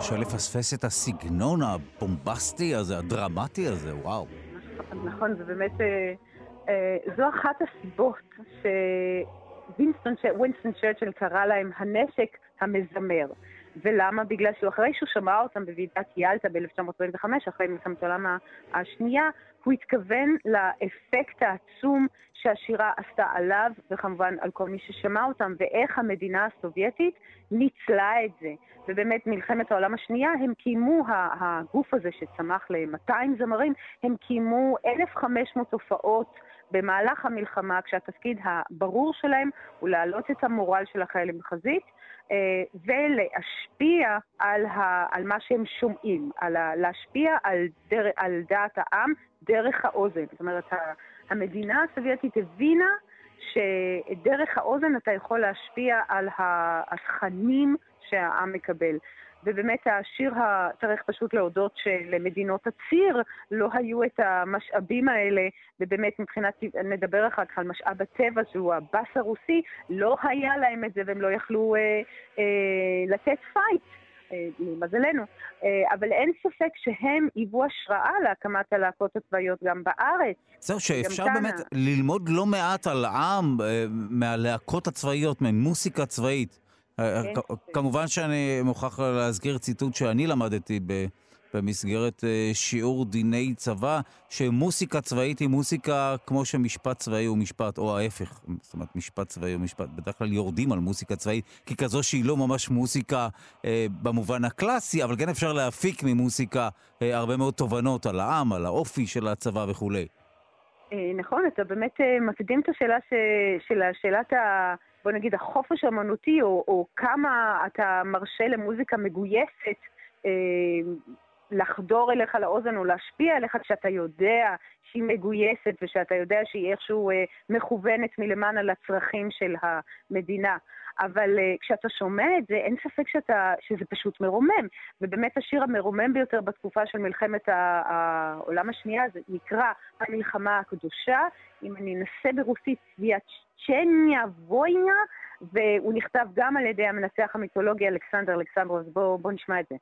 קשה לפספס את הסגנון הבומבסטי הזה, הדרמטי הזה, וואו. נכון, זה באמת, אה, אה, זו אחת הסיבות שווינסטון צ'רצ'ל קרא להם הנשק המזמר. ולמה? בגלל שהוא אחרי שהוא שמע אותם בוועידת ילטה ב-1945, אחרי מלחמת העולם השנייה, הוא התכוון לאפקט העצום שהשירה עשתה עליו, וכמובן על כל מי ששמע אותם, ואיך המדינה הסובייטית ניצלה את זה. ובאמת, מלחמת העולם השנייה, הם קיימו, הגוף הזה שצמח ל-200 זמרים, הם קיימו 1,500 הופעות במהלך המלחמה, כשהתפקיד הברור שלהם הוא להעלות את המורל של החיילים בחזית. אה, ולהשפיע על, ה, על מה שהם שומעים, על ה, להשפיע על, דר, על דעת העם דרך האוזן. זאת אומרת, המדינה הסובייטית הבינה שדרך האוזן אתה יכול להשפיע על התכנים שהעם מקבל. ובאמת השיר, צריך פשוט להודות שלמדינות הציר לא היו את המשאבים האלה, ובאמת מבחינת, נדבר אחר כך על משאב הטבע שהוא הבאס הרוסי, לא היה להם את זה והם לא יכלו אה, אה, לתת fight. אה, למזלנו, אה, אבל אין ספק שהם היוו השראה להקמת הלהקות הצבאיות גם בארץ. זהו, שאפשר באמת ללמוד לא מעט על עם אה, מהלהקות הצבאיות, ממוסיקה צבאית. כן. כמובן שאני מוכרח להזכיר ציטוט שאני למדתי במסגרת שיעור דיני צבא, שמוסיקה צבאית היא מוסיקה כמו שמשפט צבאי הוא משפט, או ההפך. זאת אומרת, משפט צבאי הוא משפט. בדרך כלל יורדים על מוסיקה צבאית, כי כזו שהיא לא ממש מוסיקה אה, במובן הקלאסי, אבל כן אפשר להפיק ממוסיקה אה, הרבה מאוד תובנות על העם, על האופי של הצבא וכולי. אה, נכון, אתה באמת אה, מקדים את השאלה ש... של שאלת ה... בוא נגיד, החופש האמנותי, או, או כמה אתה מרשה למוזיקה מגויסת אה, לחדור אליך לאוזן או להשפיע עליך כשאתה יודע שהיא מגויסת ושאתה יודע שהיא איכשהו אה, מכוונת מלמעלה לצרכים של המדינה. אבל uh, כשאתה שומע את זה, אין ספק שאתה, שזה פשוט מרומם. ובאמת השיר המרומם ביותר בתקופה של מלחמת העולם השנייה, זה נקרא המלחמה הקדושה. אם אני אנסה ברוסית, צ'ניה ווינה, והוא נכתב גם על ידי המנצח המיתולוגי אלכסנדר אלכסנדרוב, אז בואו בוא נשמע את זה.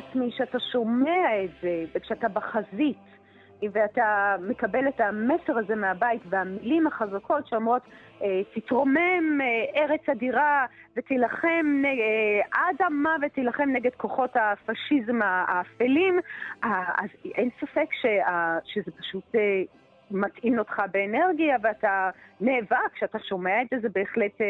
לעצמי שאתה שומע את זה, וכשאתה בחזית, ואתה מקבל את המסר הזה מהבית, והמילים החזקות שאומרות, אה, תתרומם אה, ארץ אדירה ותילחם אה, עד המוות, תילחם נגד כוחות הפשיזם האפלים, אז אין ספק שזה פשוט מטעין אותך באנרגיה ואתה נאבק, כשאתה שומע את זה, זה בהחלט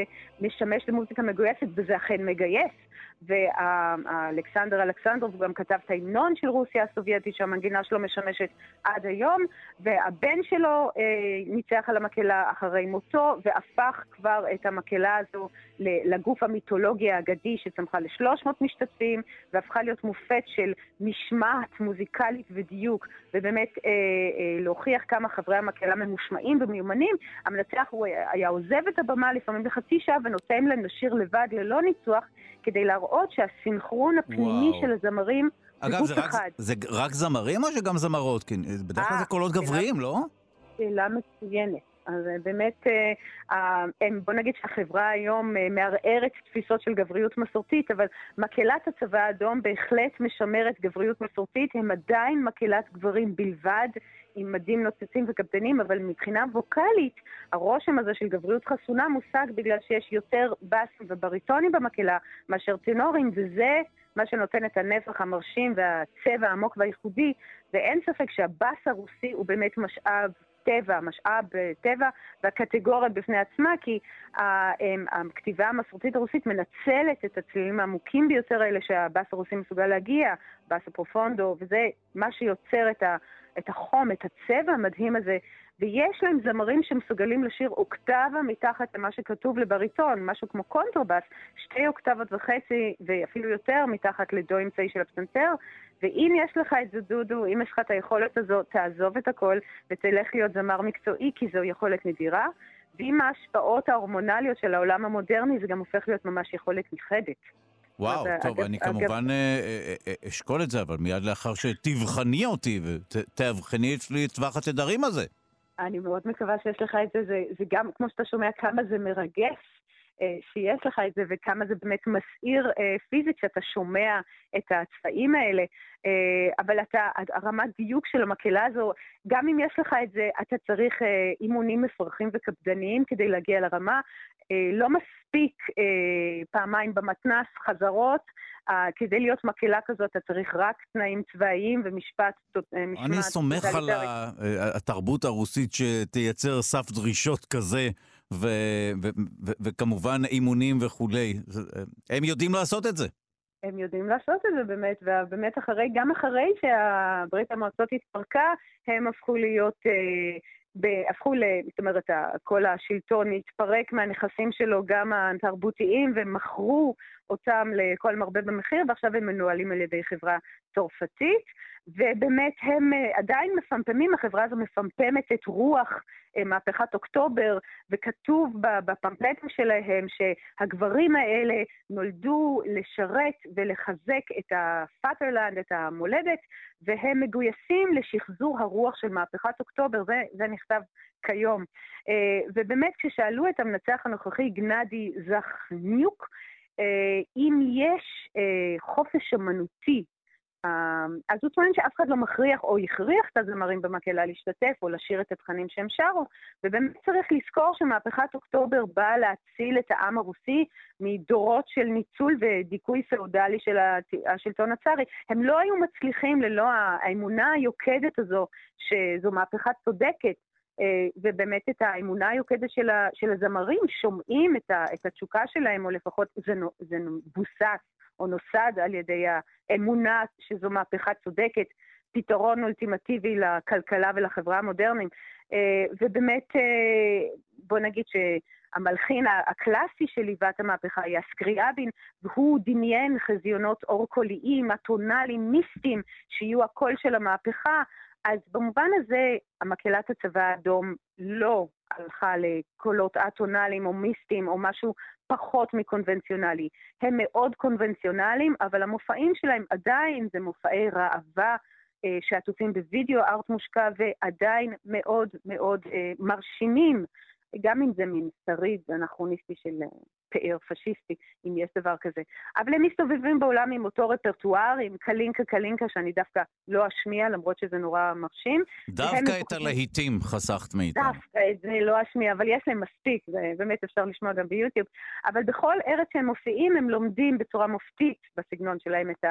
משמש למוזיקה מגויסת וזה אכן מגייס. ואלכסנדר אלכסנדרוב גם כתב את ההמנון של רוסיה הסובייטית, שהמנגינה שלו משמשת עד היום, והבן שלו אה, ניצח על המקהלה אחרי מותו, והפך כבר את המקהלה הזו לגוף המיתולוגי האגדי שצמחה ל-300 משתתפים, והפכה להיות מופת של משמעת מוזיקלית ודיוק, ובאמת אה, אה, להוכיח כמה חברי המקהלה ממושמעים ומיומנים. המנצח הוא היה עוזב את הבמה לפעמים בחצי שעה ונותן להם לשיר לבד ללא ניצוח, כדי להראות שהסינכרון הפנימי וואו. של הזמרים אגב, זה רק, זה רק זמרים או שגם זמרות? כי בדרך כלל זה קולות גבריים, לא? שאלה מצוינת. אז אה, באמת, אה, בוא נגיד שהחברה היום אה, מערערת תפיסות של גבריות מסורתית, אבל מקהלת הצבא האדום בהחלט משמרת גבריות מסורתית, הם עדיין מקהלת גברים בלבד, עם מדים נוצצים וקפדנים, אבל מבחינה ווקאלית, הרושם הזה של גבריות חסונה מושג בגלל שיש יותר בסים ובריטונים במקהלה מאשר טנורים, וזה מה שנותן את הנפח המרשים והצבע העמוק והייחודי, ואין ספק שהבס הרוסי הוא באמת משאב טבע, משאב טבע, והקטגוריה בפני עצמה, כי הכתיבה המסורתית הרוסית מנצלת את הצלילים העמוקים ביותר האלה שהבאס הרוסי מסוגל להגיע, ה basso profondo, וזה מה שיוצר את, החום, את הצבע המדהים הזה. ויש להם זמרים שמסוגלים לשיר אוקטבה מתחת למה שכתוב לבריטון, משהו כמו קונטרבאס, שתי אוקטבות וחצי ואפילו יותר מתחת לדו אמצעי של הפסנתר, ואם יש לך את זה, דודו, אם יש לך את היכולת הזאת, תעזוב את הכל ותלך להיות זמר מקצועי, כי זו יכולת נדירה. ועם ההשפעות ההורמונליות של העולם המודרני זה גם הופך להיות ממש יכולת נכחדת. וואו, טוב, אני כמובן אה, אה, אשקול את זה, אבל מיד לאחר שתבחני אותי ותאבחני אצלי את טווח התדרים הזה. אני מאוד מקווה שיש לך את זה, זה, זה גם, כמו שאתה שומע, כמה זה מרגש אה, שיש לך את זה וכמה זה באמת מסעיר אה, פיזית שאתה שומע את הצבעים האלה. אה, אבל אתה, הרמת דיוק של המקהלה הזו, גם אם יש לך את זה, אתה צריך אימונים מפרכים וקפדניים כדי להגיע לרמה. לא מספיק פעמיים במתנ"ס, חזרות. כדי להיות מקהלה כזאת אתה צריך רק תנאים צבאיים ומשפט... אני סומך על התרבות הרוסית שתייצר סף דרישות כזה. ו- ו- ו- וכמובן אימונים וכולי. הם יודעים לעשות את זה. הם יודעים לעשות את זה באמת, ובאמת אחרי, גם אחרי שהברית המועצות התפרקה, הם הפכו להיות, אה, הפכו ל... זאת אומרת, כל השלטון התפרק מהנכסים שלו, גם התרבותיים, ומכרו אותם לכל מרבה במחיר, ועכשיו הם מנוהלים על ידי חברה צרפתית. ובאמת הם אה, עדיין מפמפמים, החברה הזו מפמפמת את רוח אה, מהפכת אוקטובר, וכתוב בפמפלטים שלהם שהגברים האלה נולדו לשרת ולחזק את ה Vaterland, את המולדת, והם מגויסים לשחזור הרוח של מהפכת אוקטובר, זה, זה נכתב כיום. אה, ובאמת כששאלו את המנצח הנוכחי גנדי זכניוק, אם יש חופש אמנותי אמ, אז הוא טוען שאף אחד לא מכריח או הכריח את הזמרים במקהלה להשתתף או לשיר את התכנים שהם שרו, ובאמת צריך לזכור שמהפכת אוקטובר באה להציל את העם הרוסי מדורות של ניצול ודיכוי פאודלי של השלטון הצארי. הם לא היו מצליחים ללא האמונה היוקדת הזו שזו מהפכה צודקת. אה, ובאמת את האמונה היוקדת של, הזמרים, שומעים את, התשוקה שלהם, או לפחות זה, זה מבוסס או נוסד על ידי האמונה שזו מהפכה צודקת, פתרון אולטימטיבי לכלכלה ולחברה המודרנית. אה, ובאמת, אה, בוא נגיד שהמלחין הקלאסי שליווה את המהפכה היה סקריאבין, והוא דמיין חזיונות אור-קוליים, אטונאליים, מיסטיים, שיהיו הקול של המהפכה. אז במובן הזה, המקהלת הצבא האדום לא הלכה לקולות אטונאליים או מיסטיים או משהו פחות מקונבנציונלי. הם מאוד קונבנציונליים, אבל המופעים שלהם עדיין זה מופעי ראווה אה, שעטופים בווידאו ארט מושקע ועדיין מאוד מאוד אה, מרשימים, גם אם זה מין שריד אנכרוניסטי של אה, פאר פשיסטי, אם יש דבר כזה. אבל הם מסתובבים בעולם עם אותו רפרטואר, עם קלינקה קלינקה, שאני דווקא לא אשמיע, למרות שזה נורא מרשים. דווקא את הלהיטים חסכת מאיתם. דווקא את זה לא אשמיע, אבל יש להם מספיק, זה באמת אפשר לשמוע גם ביוטיוב. אבל בכל ארץ שהם מופיעים, הם לומדים בצורה מופתית בסגנון שלהם את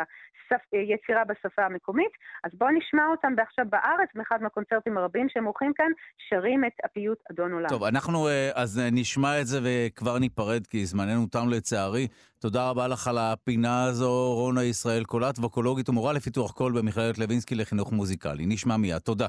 היצירה בשפה המקומית. אז בואו נשמע אותם עכשיו בארץ, באחד מהקונצרטים הרבים שהם עורכים כאן, שרים את הפיוט אדון עולם. טוב, אנחנו אה, אז אה, נשמע את זה וכבר ניפרד, כי זמננו תם לצערי. תודה רבה לך על הפינה הזו, רונה ישראל קולט, ווקולוגית ומורה לפיתוח קול במכללת לוינסקי לחינוך מוזיקלי. נשמע מיד. תודה.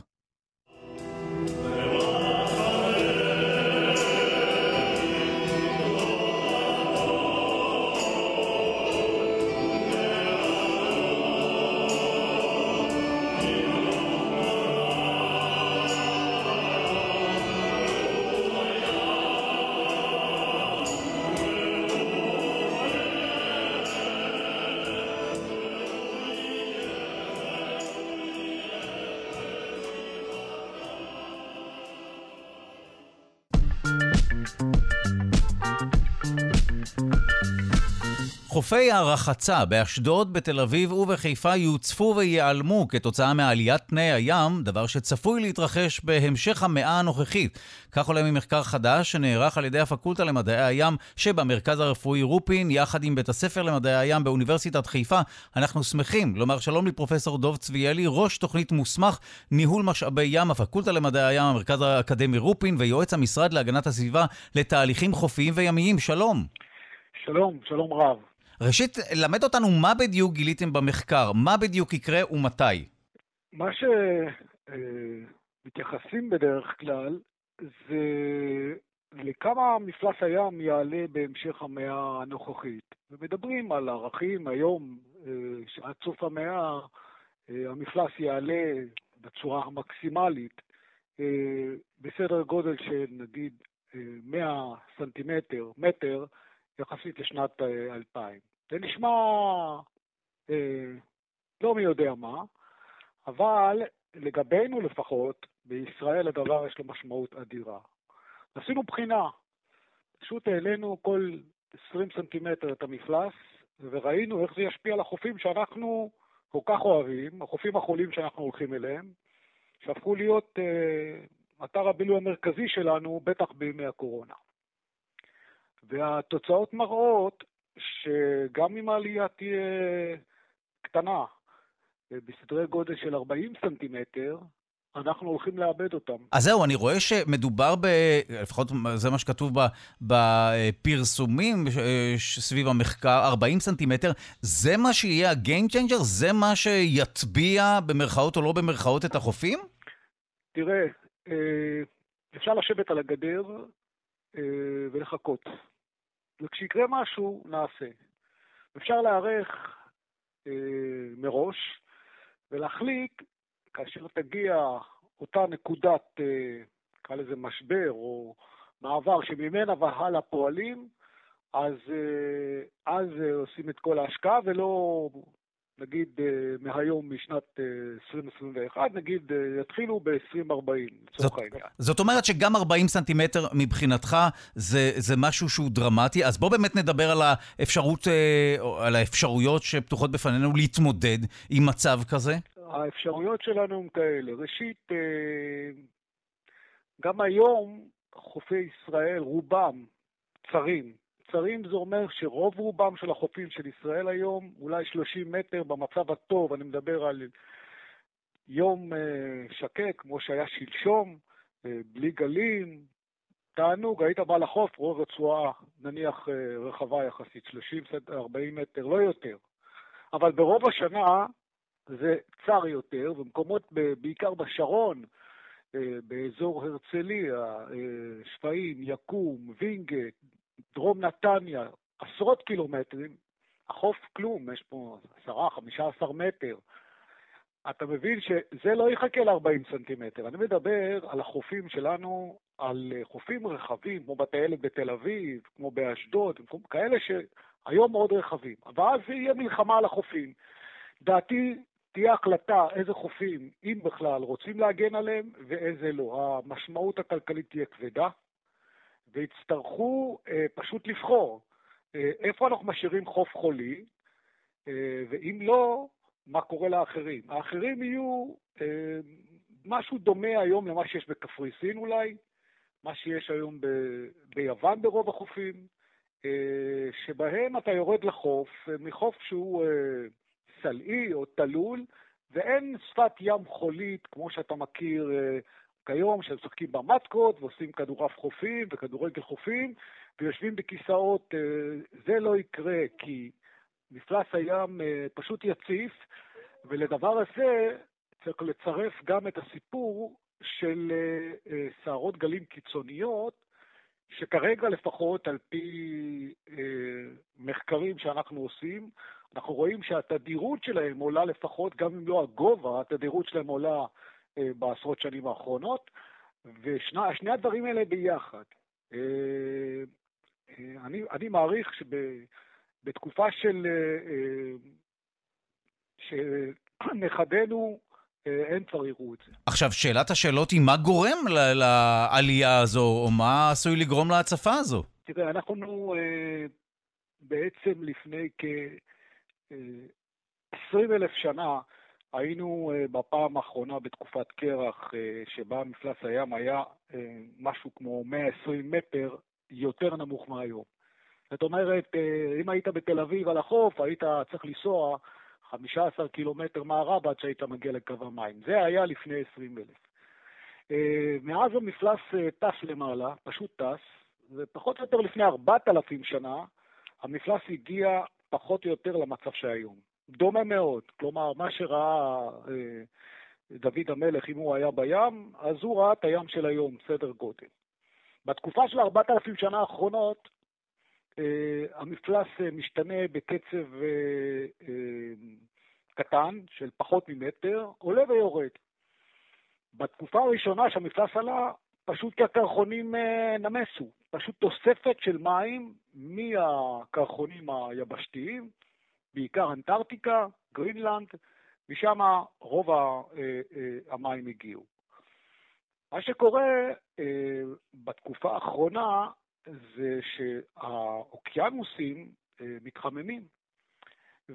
חופי הרחצה באשדוד, בתל אביב ובחיפה יוצפו וייעלמו כתוצאה מעליית פני הים, דבר שצפוי להתרחש בהמשך המאה הנוכחית. כך עולה ממחקר חדש שנערך על ידי הפקולטה למדעי הים שבמרכז הרפואי רופין, יחד עם בית הספר למדעי הים באוניברסיטת חיפה. אנחנו שמחים לומר שלום לפרופסור דוב צביאלי, ראש תוכנית מוסמך ניהול משאבי ים, הפקולטה למדעי הים, המרכז האקדמי רופין ויועץ המשרד להגנת הסביבה לתהליכים חופיים וימיים. שלום. שלום, שלום רב. ראשית, למד אותנו מה בדיוק גיליתם במחקר, מה בדיוק יקרה ומתי. מה שמתייחסים בדרך כלל זה לכמה מפלס הים יעלה בהמשך המאה הנוכחית. ומדברים על ערכים היום, אה, שעד סוף המאה אה, המפלס יעלה בצורה המקסימלית אה, בסדר גודל של נגיד 100 סנטימטר, מטר, יחסית לשנת 2000. זה נשמע לא מי יודע מה, אבל לגבינו לפחות, בישראל הדבר יש לו משמעות אדירה. עשינו בחינה, פשוט העלינו כל 20 סנטימטר את המפלס, וראינו איך זה ישפיע על החופים שאנחנו כל כך אוהבים, החופים החולים שאנחנו הולכים אליהם, שהפכו להיות אה, אתר הבילוי המרכזי שלנו, בטח בימי הקורונה. והתוצאות מראות שגם אם העלייה תהיה קטנה, בסדרי גודל של 40 סנטימטר, אנחנו הולכים לאבד אותם. אז זהו, אני רואה שמדובר ב... לפחות זה מה שכתוב בפרסומים סביב המחקר, 40 סנטימטר. זה מה שיהיה ה-game changer? זה מה שיטביע במרכאות או לא במרכאות את החופים? תראה, אה, אפשר לשבת על הגדר אה, ולחכות. וכשיקרה משהו, נעשה. אפשר להיערך אה, מראש ולהחליט כאשר תגיע אותה נקודת, אה, לזה משבר או מעבר שממנה והלאה פועלים, אז, אה, אז אה, עושים את כל ההשקעה ולא נגיד מהיום משנת 2021, נגיד יתחילו ב-2040, לצורך העניין. זאת אומרת שגם 40 סנטימטר מבחינתך זה, זה משהו שהוא דרמטי, אז בוא באמת נדבר על, האפשרות, על האפשרויות שפתוחות בפנינו להתמודד עם מצב כזה. האפשרויות שלנו הן כאלה. ראשית, אה, גם היום חופי ישראל, רובם צרים. צרים זה אומר שרוב רובם של החופים של ישראל היום, אולי 30 מטר במצב הטוב, אני מדבר על יום אה, שקט, כמו שהיה שלשום, אה, בלי גלים, תענוג, היית בא לחוף, רוב רצועה, נניח רחבה יחסית, 30-40 מטר, לא יותר. אבל ברוב השנה זה צר יותר, ומקומות בעיקר בשרון, אה, באזור הרצליה, אה, שפיים, יקום, וינגייט, דרום נתניה, עשרות קילומטרים, החוף כלום, יש פה 10-15 מטר. אתה מבין שזה לא יחכה ל-40 סנטימטר. אני מדבר על החופים שלנו, על חופים רחבים, כמו בתי ילד בתל אביב, כמו באשדוד, כאלה שהיום מאוד רחבים. אבל אז יהיה מלחמה על החופים. דעתי תהיה החלטה איזה חופים, אם בכלל, רוצים להגן עליהם ואיזה לא. המשמעות הכלכלית תהיה כבדה, ויצטרכו אה, פשוט לבחור אה, איפה אנחנו משאירים חוף חולי, אה, ואם לא, מה קורה לאחרים. האחרים יהיו אה, משהו דומה היום למה שיש בקפריסין אולי, מה שיש היום ב, ביוון ברוב החופים, אה, שבהם אתה יורד לחוף, אה, מחוף שהוא... אה, סלעי או תלול, ואין שפת ים חולית כמו שאתה מכיר אה, כיום, שמשחקים במטקות ועושים כדורעף חופים וכדורגל חופים ויושבים בכיסאות. אה, זה לא יקרה כי מפלס הים אה, פשוט יציף, ולדבר הזה צריך לצרף גם את הסיפור של סערות גלים קיצוניות, שכרגע לפחות על פי מחקרים שאנחנו עושים, אנחנו רואים שהתדירות שלהם עולה לפחות, גם אם לא הגובה, התדירות שלהם עולה אה, בעשרות שנים האחרונות, ושני הדברים האלה ביחד. אה, אה, אני, אני מעריך שבתקופה של... אה, אה, שנכדינו אה, הם כבר יראו את זה. עכשיו, שאלת השאלות היא מה גורם לעלייה הזו, או מה עשוי לגרום להצפה הזו? תראה, אנחנו אה, בעצם לפני כ... 20 אלף שנה היינו אה, בפעם האחרונה בתקופת קרח, אה, שבה מפלס הים היה אה, משהו כמו 120 מטר יותר נמוך מהיום. זאת אומרת, אם היית בתל אביב על החוף, היית צריך לנסוע 15 קילומטר מערב עד שהיית מגיע לקו המים. זה היה לפני 20 אלף. מאז המפלס טס למעלה, פשוט טס, ופחות או יותר לפני 4,000 שנה, המפלס הגיע פחות או יותר למצב שהיום. דומה מאוד, כלומר, מה שראה אה, דוד המלך, אם הוא היה בים, אז הוא ראה את הים של היום, סדר גודל. בתקופה של 4,000 שנה האחרונות, אה, המפלס אה, משתנה בקצב קטן, של פחות ממטר, עולה ויורד. בתקופה הראשונה שהמפלס עלה, פשוט כי הקרחונים נמסו. פשוט תוספת של מים מהקרחונים היבשתיים, בעיקר אנטארקטיקה, גרינלנד, משם רוב המים הגיעו. מה שקורה בתקופה האחרונה זה שהאוקיינוסים מתחממים.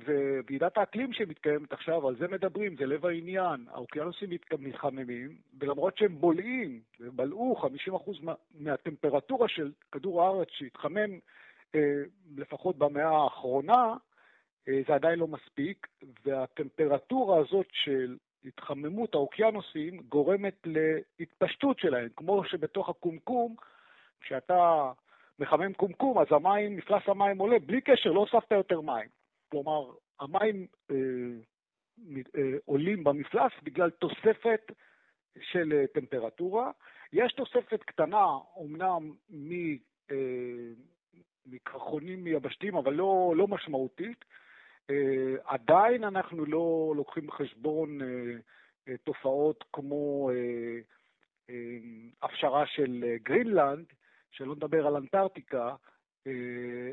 וועידת האקלים שמתקיימת עכשיו, על זה מדברים, זה לב העניין. האוקיינוסים מתחממים, ולמרות שהם בולעים, ובלעו 50% מה, מהטמפרטורה של כדור הארץ שהתחמם אה, לפחות במאה האחרונה, אה, זה עדיין לא מספיק, והטמפרטורה הזאת של התחממות האוקיינוסים גורמת להתפשטות שלהם, כמו שבתוך הקומקום, כשאתה מחמם קומקום, אז המים, מפלס המים עולה, בלי קשר, לא הוספת יותר מים. כלומר, המים אה, אה, עולים במפלס בגלל תוספת של אה, טמפרטורה. יש תוספת קטנה, אומנם מ, אה, מקרחונים יבשתיים, אבל לא, לא משמעותית. אה, עדיין אנחנו לא לוקחים בחשבון אה, אה, תופעות כמו הפשרה של גרינלנד, שלא נדבר על אנטארקטיקה,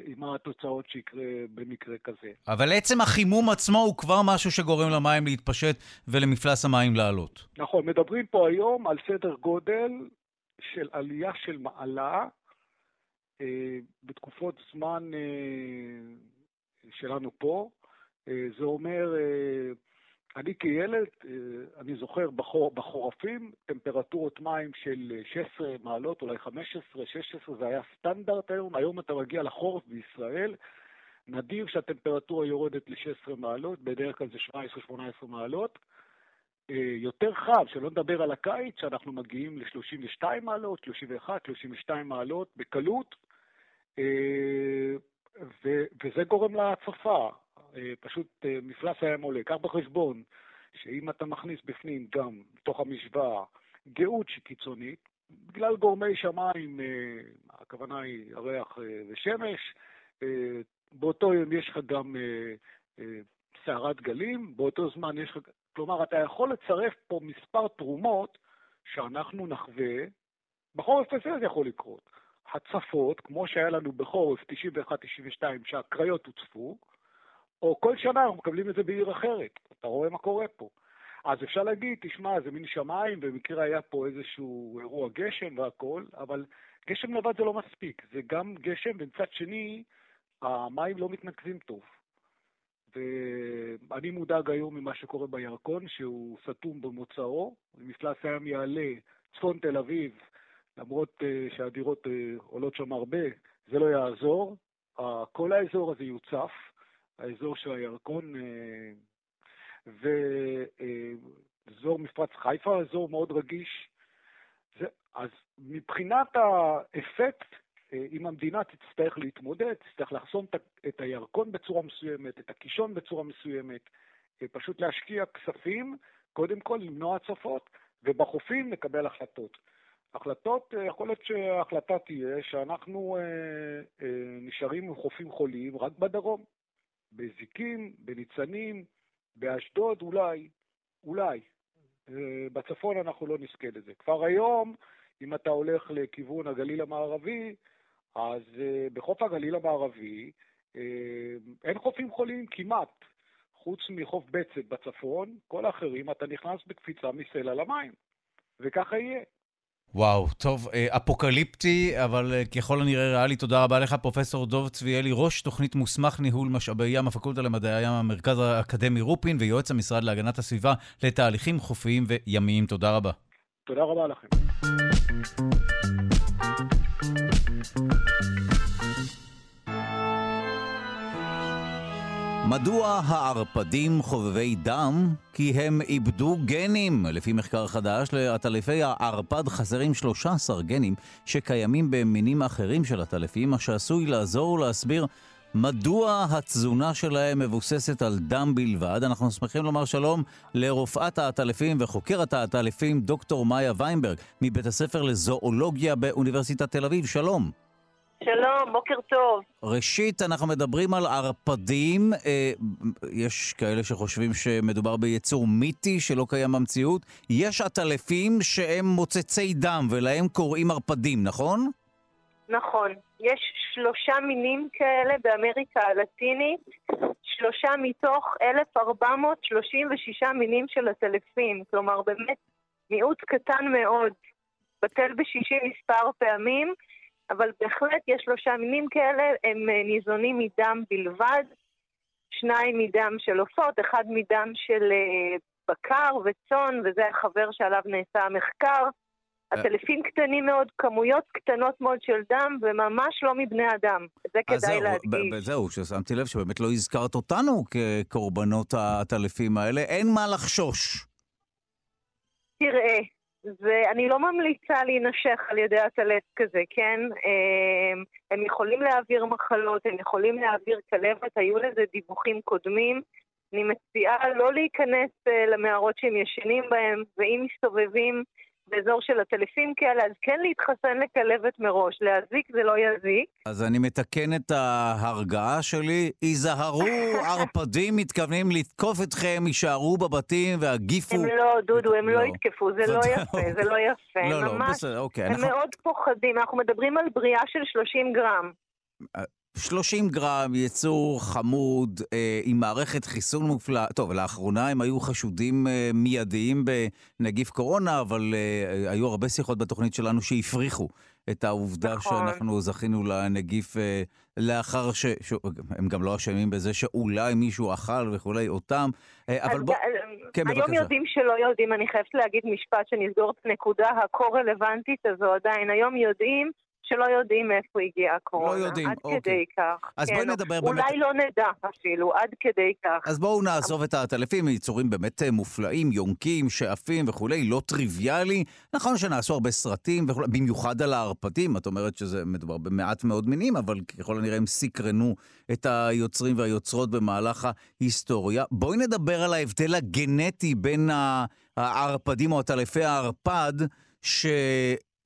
עם התוצאות שיקרה במקרה כזה. אבל עצם החימום עצמו הוא כבר משהו שגורם למים להתפשט ולמפלס המים לעלות. נכון, מדברים פה היום על סדר גודל של עלייה של מעלה בתקופות זמן שלנו פה. זה אומר אני כילד, אה, אני זוכר בחור, בחורפים, טמפרטורות מים של 16 מעלות, אולי 15, 16, זה היה סטנדרט היום. היום אתה מגיע לחורף בישראל, נדיר שהטמפרטורה יורדת ל-16 מעלות, בדרך כלל זה 17-18 מעלות. אה, יותר חם, שלא נדבר על הקיץ, שאנחנו מגיעים ל-32 מעלות, 31, 32 מעלות בקלות, אה, וזה גורם להצפה. אה, פשוט אה, מפלס הים עולה. קח בחשבון שאם אתה מכניס בפנים גם, בתוך המשוואה, גאות קיצונית, בגלל גורמי שמיים, אה, הכוונה היא ירח ושמש, באותו יום יש לך גם סערת גלים, באותו זמן יש לך... כלומר, אתה יכול לצרף פה מספר תרומות שאנחנו נחווה, בחורף הזה זה יכול לקרות. הצפות, כמו שהיה לנו בחורף 91-92, שהקריות הוצפו, או כל שנה אנחנו מקבלים את זה בעיר אחרת. אתה רואה מה קורה פה. אז אפשר להגיד, תשמע, זה מין שמיים, במקרה היה פה איזשהו אירוע גשם והכול, אבל גשם לבד זה לא מספיק. זה גם גשם, ומצד שני, המים לא מתנקזים טוב. ואני מודאג היום ממה שקורה בירקון, שהוא סתום במוצאו, מפלס הים יעלה, צפון תל אביב, למרות uh, שהדירות uh, עולות שם הרבה, זה לא יעזור. כל האזור הזה יוצף. האזור של הירקון, אה, ואזור מפרץ חיפה, אזור מאוד רגיש. אז מבחינת האפקט, אה, אם המדינה תצטרך להתמודד, תצטרך לחסום את הירקון בצורה מסוימת, את הקישון בצורה מסוימת, אה, פשוט להשקיע כספים, קודם כל למנוע הצפות, ובחופים לקבל החלטות. החלטות, יכול להיות שההחלטה תהיה שאנחנו אה, אה, נשארים עם חופים חוליים רק בדרום. בזיקים, בניצנים, באשדוד אולי, אולי. אה, בצפון אנחנו לא נזכה לזה. כבר היום, אם אתה הולך לכיוון הגליל המערבי, אז אה, בחוף הגליל המערבי אה, אין חופים חולים כמעט. חוץ מחוף בצת בצפון, כל האחרים אתה נכנס בקפיצה מסלע למים. וככה יהיה. וואו, טוב, אה, אפוקליפטי, אבל אה, ככל הנראה ריאלי. תודה רבה לך, פרופסור דוב צביאלי, ראש תוכנית מוסמך ניהול משאבי ים, הפקולטה למדעי הים, המרכז האקדמי רופין, ויועץ המשרד להגנת הסביבה לתהליכים חופיים וימיים. תודה רבה. תודה רבה לכם. מדוע הערפדים חובבי דם? כי הם איבדו גנים. לפי מחקר חדש, לעטלפי הערפד חסרים 13 גנים שקיימים במינים אחרים של עטלפים, מה שעשוי לעזור ולהסביר מדוע התזונה שלהם מבוססת על דם בלבד. אנחנו שמחים לומר שלום לרופאת העטלפים וחוקרת העטלפים דוקטור מאיה ויינברג מבית הספר לזואולוגיה באוניברסיטת תל אביב. שלום. שלום, בוקר טוב. ראשית, אנחנו מדברים על ערפדים. אה, יש כאלה שחושבים שמדובר ביצור מיתי שלא קיים במציאות. יש עטלפים שהם מוצצי דם ולהם קוראים ערפדים, נכון? נכון. יש שלושה מינים כאלה באמריקה הלטינית, שלושה מתוך 1,436 מינים של עטלפים. כלומר, באמת מיעוט קטן מאוד. בטל בשישי מספר פעמים. אבל בהחלט יש שלושה מינים כאלה, הם אה, ניזונים מדם בלבד, שניים מדם של עופות, אחד מדם של אה, בקר וצאן, וזה החבר שעליו נעשה המחקר. הטלפים קטנים מאוד, כמויות קטנות מאוד של דם, וממש לא מבני אדם. זה כדאי להדגיש. זהו, ששמתי לב שבאמת לא הזכרת אותנו כקורבנות הטלפים האלה. אין מה לחשוש. תראה, ואני לא ממליצה להינשך על ידי הטלט כזה, כן? אמ, הם יכולים להעביר מחלות, הם יכולים להעביר כלבת, היו לזה דיווחים קודמים. אני מציעה לא להיכנס אה, למערות שהם ישנים בהם, ואם מסתובבים באזור של הטלפים כאלה, אז כן להתחסן לכלבת מראש. להזיק זה לא יזיק. אז אני מתקן את ההרגעה שלי. היזהרו, ערפדים מתכוונים לתקוף אתכם, יישארו בבתים והגיפו. הם לא, דודו, הם לא יתקפו, זה לא יפה, זה לא יפה. לא, לא, בסדר, אוקיי. הם מאוד פוחדים, אנחנו מדברים על בריאה של 30 גרם. אה, 30 גרם, יצור חמוד, אה, עם מערכת חיסון מופלאה. טוב, לאחרונה הם היו חשודים אה, מיידיים בנגיף קורונה, אבל אה, היו הרבה שיחות בתוכנית שלנו שהפריחו את העובדה נכון. שאנחנו זכינו לנגיף אה, לאחר ש... ש... הם גם לא אשמים בזה שאולי מישהו אכל וכולי אותם. אה, אבל בוא... כן, היום בבקשה. יודעים שלא יודעים, אני חייבת להגיד משפט שנסגור את הנקודה הכה-רלוונטית הזו עדיין. היום יודעים שלא יודעים מאיפה הגיעה הקורונה. לא יודעים, עד אוקיי. כדי כך. אז כן, בואי נדבר אולי באמת... אולי לא נדע אפילו, עד כדי כך. אז בואו נעזוב את העטלפים, יצורים באמת אה, מופלאים, יונקים, שאפים וכולי, לא טריוויאלי. נכון שנעשו הרבה סרטים וכולי, במיוחד על הערפדים, את אומרת שזה מדובר במעט מאוד מינים, אבל ככל הנראה הם סקרנו את היוצרים והיוצרות במהלך ההיסטוריה. בואי נדבר על ההבדל הגנטי בין הערפדים או עטלפי הערפד, ש...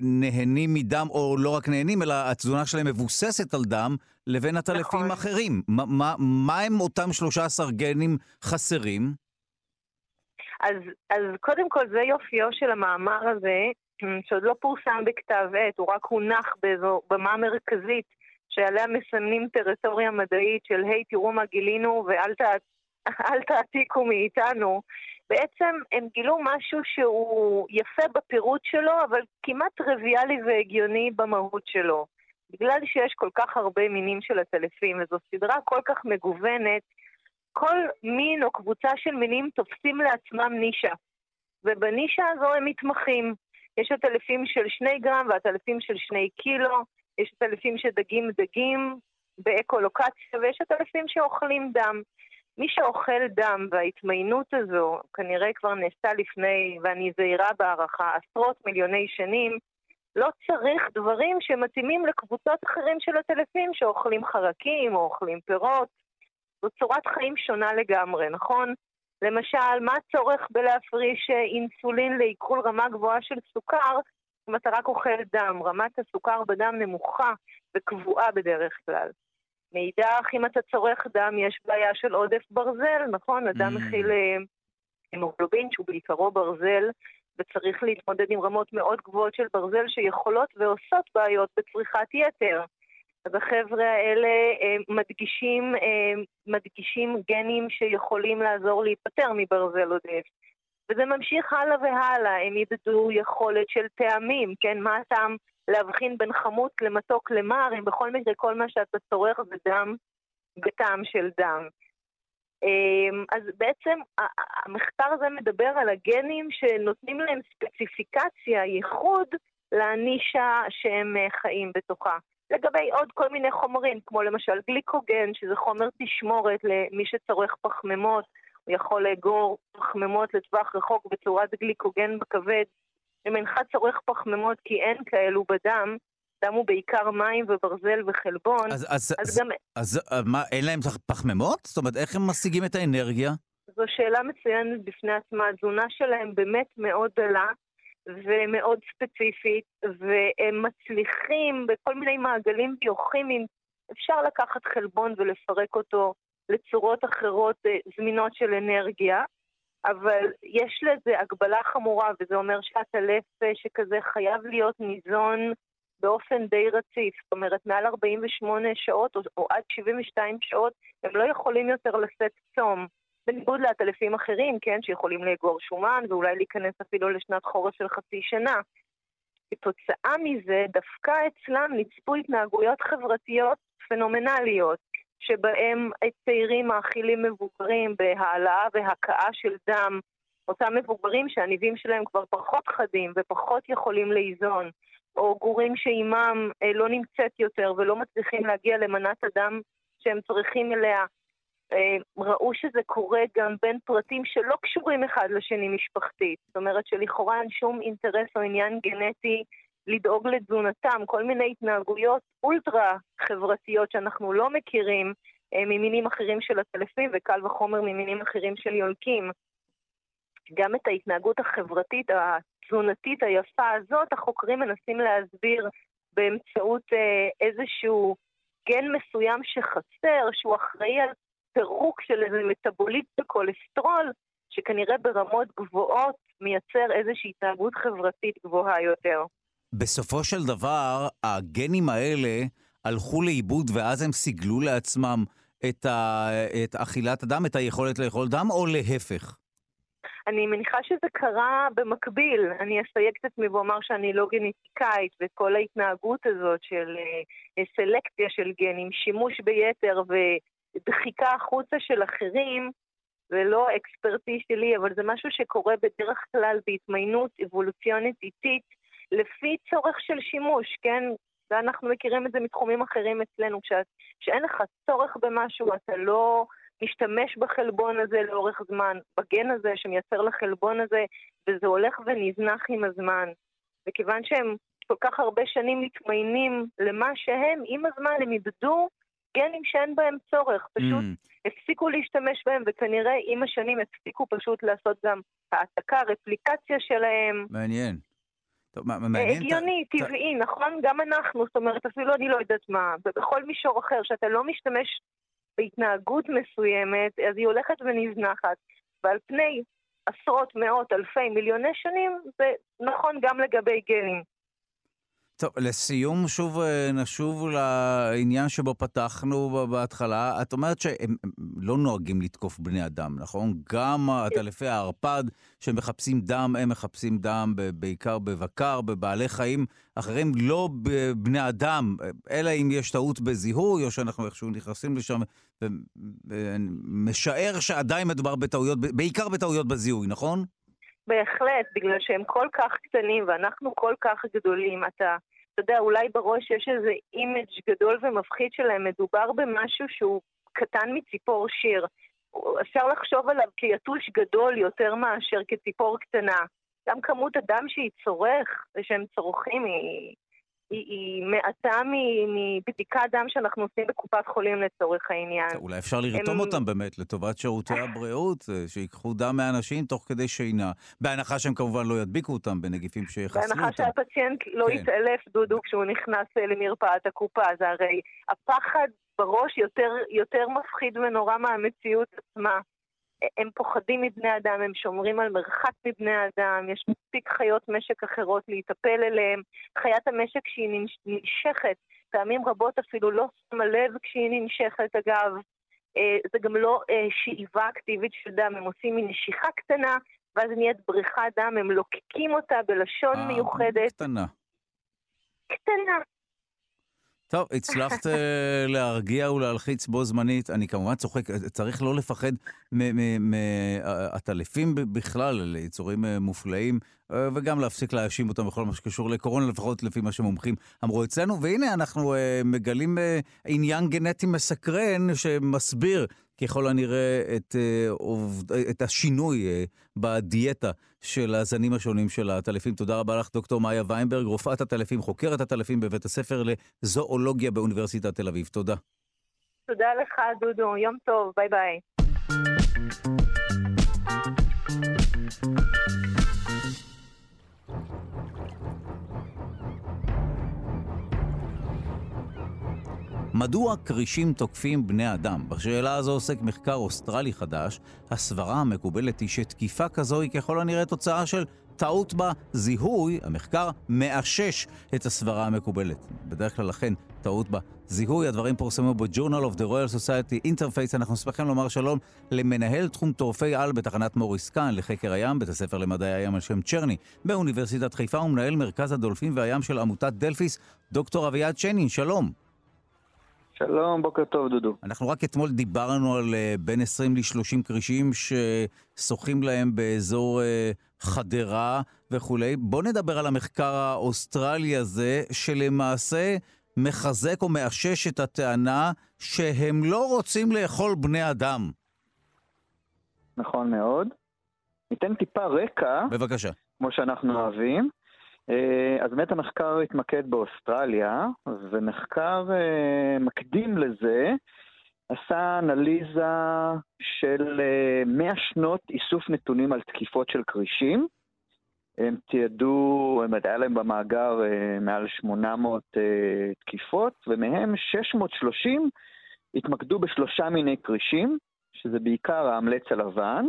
נהנים מדם, או לא רק נהנים, אלא התזונה שלהם מבוססת על דם, לבין עטלפים נכון. אחרים. מה, מה, מה הם אותם 13 גנים חסרים? אז, אז קודם כל זה יופיו של המאמר הזה, שעוד לא פורסם בכתב עת, הוא רק הונח באיזו במה מרכזית, שעליה מסמנים טריטוריה מדעית של היי, תראו מה גילינו ואל תעתיקו מאיתנו. בעצם הם גילו משהו שהוא יפה בפירוט שלו, אבל כמעט טריוויאלי והגיוני במהות שלו. בגלל שיש כל כך הרבה מינים של עטלפים, וזו סדרה כל כך מגוונת, כל מין או קבוצה של מינים תופסים לעצמם נישה. ובנישה הזו הם מתמחים. יש עטלפים של שני גרם ועטלפים של שני קילו, יש עטלפים שדגים דגים באקולוקציה, ויש עטלפים שאוכלים דם. מי שאוכל דם וההתמיינות הזו כנראה כבר נעשתה לפני, ואני זהירה בהערכה, עשרות מיליוני שנים, לא צריך דברים שמתאימים לקבוצות אחרים של הטלפים שאוכלים חרקים או אוכלים פירות. זו צורת חיים שונה לגמרי, נכון? למשל, מה הצורך בלהפריש אינסולין לעיכול רמה גבוהה של סוכר אם אתה רק אוכל דם? רמת הסוכר בדם נמוכה וקבועה בדרך כלל. מאידך, אם אתה צורך דם, יש בעיה של עודף ברזל, נכון? אדם mm. מכיל אה, המוגלובין, שהוא בעיקרו ברזל, וצריך להתמודד עם רמות מאוד גבוהות של ברזל שיכולות ועושות בעיות בצריכת יתר. אז החבר'ה האלה אה, מדגישים, אה, מדגישים גנים שיכולים לעזור להיפטר מברזל עודף. וזה ממשיך הלאה והלאה, הם ידדו יכולת של טעמים, כן? מה הטעם להבחין בין חמוץ למתוק למר, אם בכל מקרה כל מה שאתה צורך זה דם בטעם של דם. אמ, אז בעצם המחקר הזה מדבר על הגנים שנותנים להם ספציפיקציה, ייחוד, לנישה שהם אה, חיים בתוכה. לגבי עוד כל מיני חומרים, כמו למשל גליקוגן, שזה חומר תשמורת למי שצורך פחמימות, הוא יכול לאגור פחמימות לטווח רחוק בצורת גליקוגן בכבד, אם אינך צורך פחמימות כי אין כאלו בדם, דם הוא בעיקר מים וברזל וחלבון, אז, אז, אז גם... אז, אז מה, אין להם פחמימות? זאת אומרת, איך הם משיגים את האנרגיה? זו שאלה מצוינת בפני עצמה. התזונה שלהם באמת מאוד דלה. ומאוד ספציפית, והם מצליחים בכל מיני מעגלים ביוכימיים, אפשר לקחת חלבון ולפרק אותו לצורות אחרות אה, זמינות של אנרגיה, אבל יש לזה הגבלה חמורה, וזה אומר שהטלף שכזה חייב להיות ניזון באופן די רציף. זאת אומרת, מעל 48 שעות או, או עד 72 שעות הם לא יכולים יותר לשאת צום. בניגוד לעטלפים אחרים, כן, שיכולים לאגור שומן ואולי להיכנס אפילו לשנת חורף של חצי שנה. כתוצאה מזה, דווקא אצלם נצפו התנהגויות חברתיות פנומנליות, שבהם צעירים מאכילים מבוגרים בהעלאה והכאה של דם, אותם מבוגרים שהניבים שלהם כבר פחות חדים ופחות יכולים לאיזון, או גורים שאימם אה, לא נמצאת יותר ולא מצליחים להגיע למנת הדם שהם צריכים אליה. אה, ראו שזה קורה גם בין פרטים שלא קשורים אחד לשני משפחתית. זאת אומרת שלכאורה אין שום אינטרס או עניין גנטי לדאוג לתזונתם, כל מיני התנהגויות אולטרה חברתיות שאנחנו לא מכירים אה, ממינים אחרים של הטלפים וקל וחומר ממינים אחרים של יונקים. גם את ההתנהגות החברתית, התזונתית היפה הזאת, החוקרים מנסים להסביר באמצעות אה, איזשהו גן מסוים שחסר, שהוא אחראי על פירוק של איזה מטאבוליט בכולסטרול, שכנראה ברמות גבוהות מייצר איזושהי התנהגות חברתית גבוהה יותר. בסופו של דבר, הגנים האלה הלכו לאיבוד ואז הם סיגלו לעצמם את, ה... את אכילת הדם, את היכולת לאכול דם, או להפך? אני מניחה שזה קרה במקביל. אני אסייג את עצמי ואומר שאני לא גנטיקאית, וכל ההתנהגות הזאת של uh, סלקציה של גנים, שימוש ביתר ודחיקה החוצה של אחרים, זה לא אקספרטי שלי, אבל זה משהו שקורה בדרך כלל בהתמיינות אבולוציונית איטית, לפי צורך של שימוש, כן? ואנחנו מכירים את זה מתחומים אחרים אצלנו, כשאין לך צורך במשהו, אתה לא משתמש בחלבון הזה לאורך זמן, בגן הזה שמייצר לחלבון הזה, וזה הולך ונזנח עם הזמן. וכיוון שהם כל כך הרבה שנים מתמיינים למה שהם, עם הזמן הם איבדו גנים שאין בהם צורך, פשוט mm. הפסיקו להשתמש בהם, וכנראה עם השנים הפסיקו פשוט לעשות גם העתקה, רפליקציה שלהם. מעניין. טוב, מעניין. הגיוני, ת... טבעי, ת... נכון? גם אנחנו, זאת אומרת, אפילו אני לא יודעת מה, ובכל מישור אחר, שאתה לא משתמש בהתנהגות מסוימת, אז היא הולכת ונזנחת. ועל פני עשרות, מאות, אלפי, מיליוני שנים, זה נכון גם לגבי גנים. טוב, לסיום שוב אה, נשוב לעניין שבו פתחנו בהתחלה. את אומרת שהם לא נוהגים לתקוף בני אדם, נכון? גם עטלפי הערפד שמחפשים דם, הם מחפשים דם בעיקר בבקר, בבעלי חיים אחרים, לא בבני אדם, אלא אם יש טעות בזיהוי, או שאנחנו איכשהו נכנסים לשם, ומשער שעדיין מדובר בטעויות, בעיקר בטעויות בזיהוי, נכון? בהחלט, בגלל שהם כל כך קטנים ואנחנו כל כך גדולים. אתה, אתה יודע, אולי בראש יש איזה image גדול ומפחיד שלהם. מדובר במשהו שהוא קטן מציפור שיר. אפשר לחשוב עליו כיתוש גדול יותר מאשר כציפור קטנה. גם כמות הדם שהיא צורך, ושהם צורכים, היא, היא, היא מעטה מבדיקת דם שאנחנו עושים בקופת חולים לצורך העניין. אולי אפשר לרתום הם... אותם באמת לטובת שירותי הבריאות, אה, שיקחו דם מאנשים תוך כדי שינה, בהנחה שהם כמובן לא ידביקו אותם בנגיפים שיחסלו אותם. בהנחה שהפציינט לא כן. יתעלף, דודו, כשהוא נכנס אה, למרפאת הקופה, זה הרי הפחד בראש יותר, יותר מפחיד ונורא מהמציאות עצמה. הם פוחדים מבני אדם, הם שומרים על מרחק מבני אדם, יש מספיק חיות משק אחרות להיטפל אליהם. חיית המשק שהיא ננשכת, פעמים רבות אפילו לא שמה לב כשהיא ננשכת אגב. אה, זה גם לא אה, שאיבה אקטיבית של דם, הם עושים מין נשיכה קטנה, ואז נהיית בריכת דם, הם לוקקים אותה בלשון אה, מיוחדת. קטנה. קטנה, טוב, הצלחת אה, להרגיע ולהלחיץ בו זמנית. אני כמובן צוחק, צריך לא לפחד מעטלפים בכלל, אלה יצורים אה, מופלאים, אה, וגם להפסיק להאשים אותם בכל מה שקשור לקורונה, לפחות לפי מה שמומחים אמרו אצלנו. והנה, אנחנו מגלים עניין גנטי מסקרן שמסביר ככל הנראה את, את השינוי בדיאטה של הזנים השונים של הטלפים. תודה רבה לך, דוקטור מאיה ויינברג, רופאת הטלפים, חוקרת הטלפים בבית הספר לזואולוגיה באוניברסיטת תל אביב. תודה. תודה לך, דודו. יום טוב. ביי ביי. מדוע כרישים תוקפים בני אדם? בשאלה הזו עוסק מחקר אוסטרלי חדש. הסברה המקובלת היא שתקיפה כזו היא ככל הנראה תוצאה של טעות בזיהוי. המחקר מאשש את הסברה המקובלת. בדרך כלל אכן טעות בזיהוי. הדברים פורסמו ב-Journal of the Royal Society Interface. אנחנו שמחים לומר שלום למנהל תחום טורפי על בתחנת מוריס קאן לחקר הים, בית הספר למדעי הים על שם צ'רני באוניברסיטת חיפה ומנהל מרכז הדולפין והים של עמותת דלפיס, דוקטור אביעד שיינין. שלום. שלום, בוקר טוב, דודו. אנחנו רק אתמול דיברנו על אה, בין 20 ל-30 כרישים ששוחים להם באזור אה, חדרה וכולי. בוא נדבר על המחקר האוסטרלי הזה, שלמעשה מחזק או מאשש את הטענה שהם לא רוצים לאכול בני אדם. נכון מאוד. ניתן טיפה רקע. בבקשה. כמו שאנחנו אוהבים. אה, אז באמת המחקר התמקד באוסטרליה, ומחקר אה, מקדים לזה עשה אנליזה של 100 אה, שנות איסוף נתונים על תקיפות של כרישים. הם תיעדו, הם היה להם במאגר מעל 800 תקיפות, ומהם 630 התמקדו בשלושה מיני כרישים, שזה בעיקר האמלץ הלבן,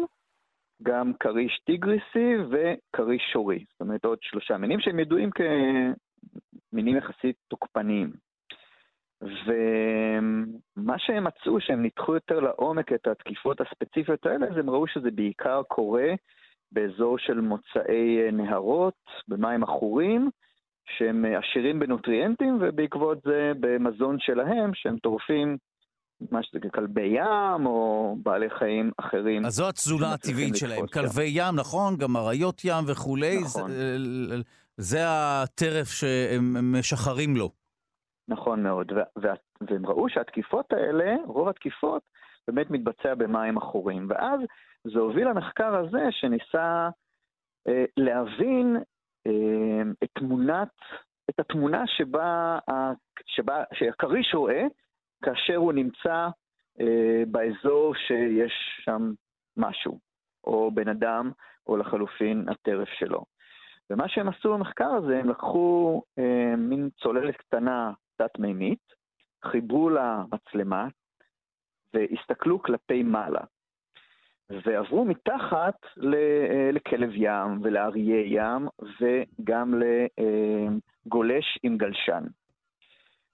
גם כריש טיגריסי וכריש שורי. זאת אומרת, עוד שלושה מינים שהם ידועים כמינים יחסית תוקפניים. ומה שהם מצאו, שהם ניתחו יותר לעומק את התקיפות הספציפיות האלה, אז הם ראו שזה בעיקר קורה באזור של מוצאי נהרות, במים עכורים, שהם עשירים בנוטריאנטים, ובעקבות זה במזון שלהם, שהם טורפים מה שזה כלבי ים או בעלי חיים אחרים. אז זו התזונה הטבעית שלהם, כלבי ים, נכון? גם אריות ים וכולי. נכון. זה, זה הטרף שהם משחרים לו. נכון מאוד, והם ראו שהתקיפות האלה, רוב התקיפות, באמת מתבצע במים עכורים. ואז זה הוביל למחקר הזה שניסה אה, להבין אה, את תמונת, את התמונה שבה, שבה שהכריש רואה כאשר הוא נמצא אה, באזור שיש שם משהו, או בן אדם, או לחלופין הטרף שלו. ומה שהם עשו במחקר הזה, הם לקחו אה, מין צוללת קטנה תת-מימית, חיברו לה מצלמה, והסתכלו כלפי מעלה. ועברו מתחת אה, לכלב ים ולאריה ים וגם לגולש עם גלשן.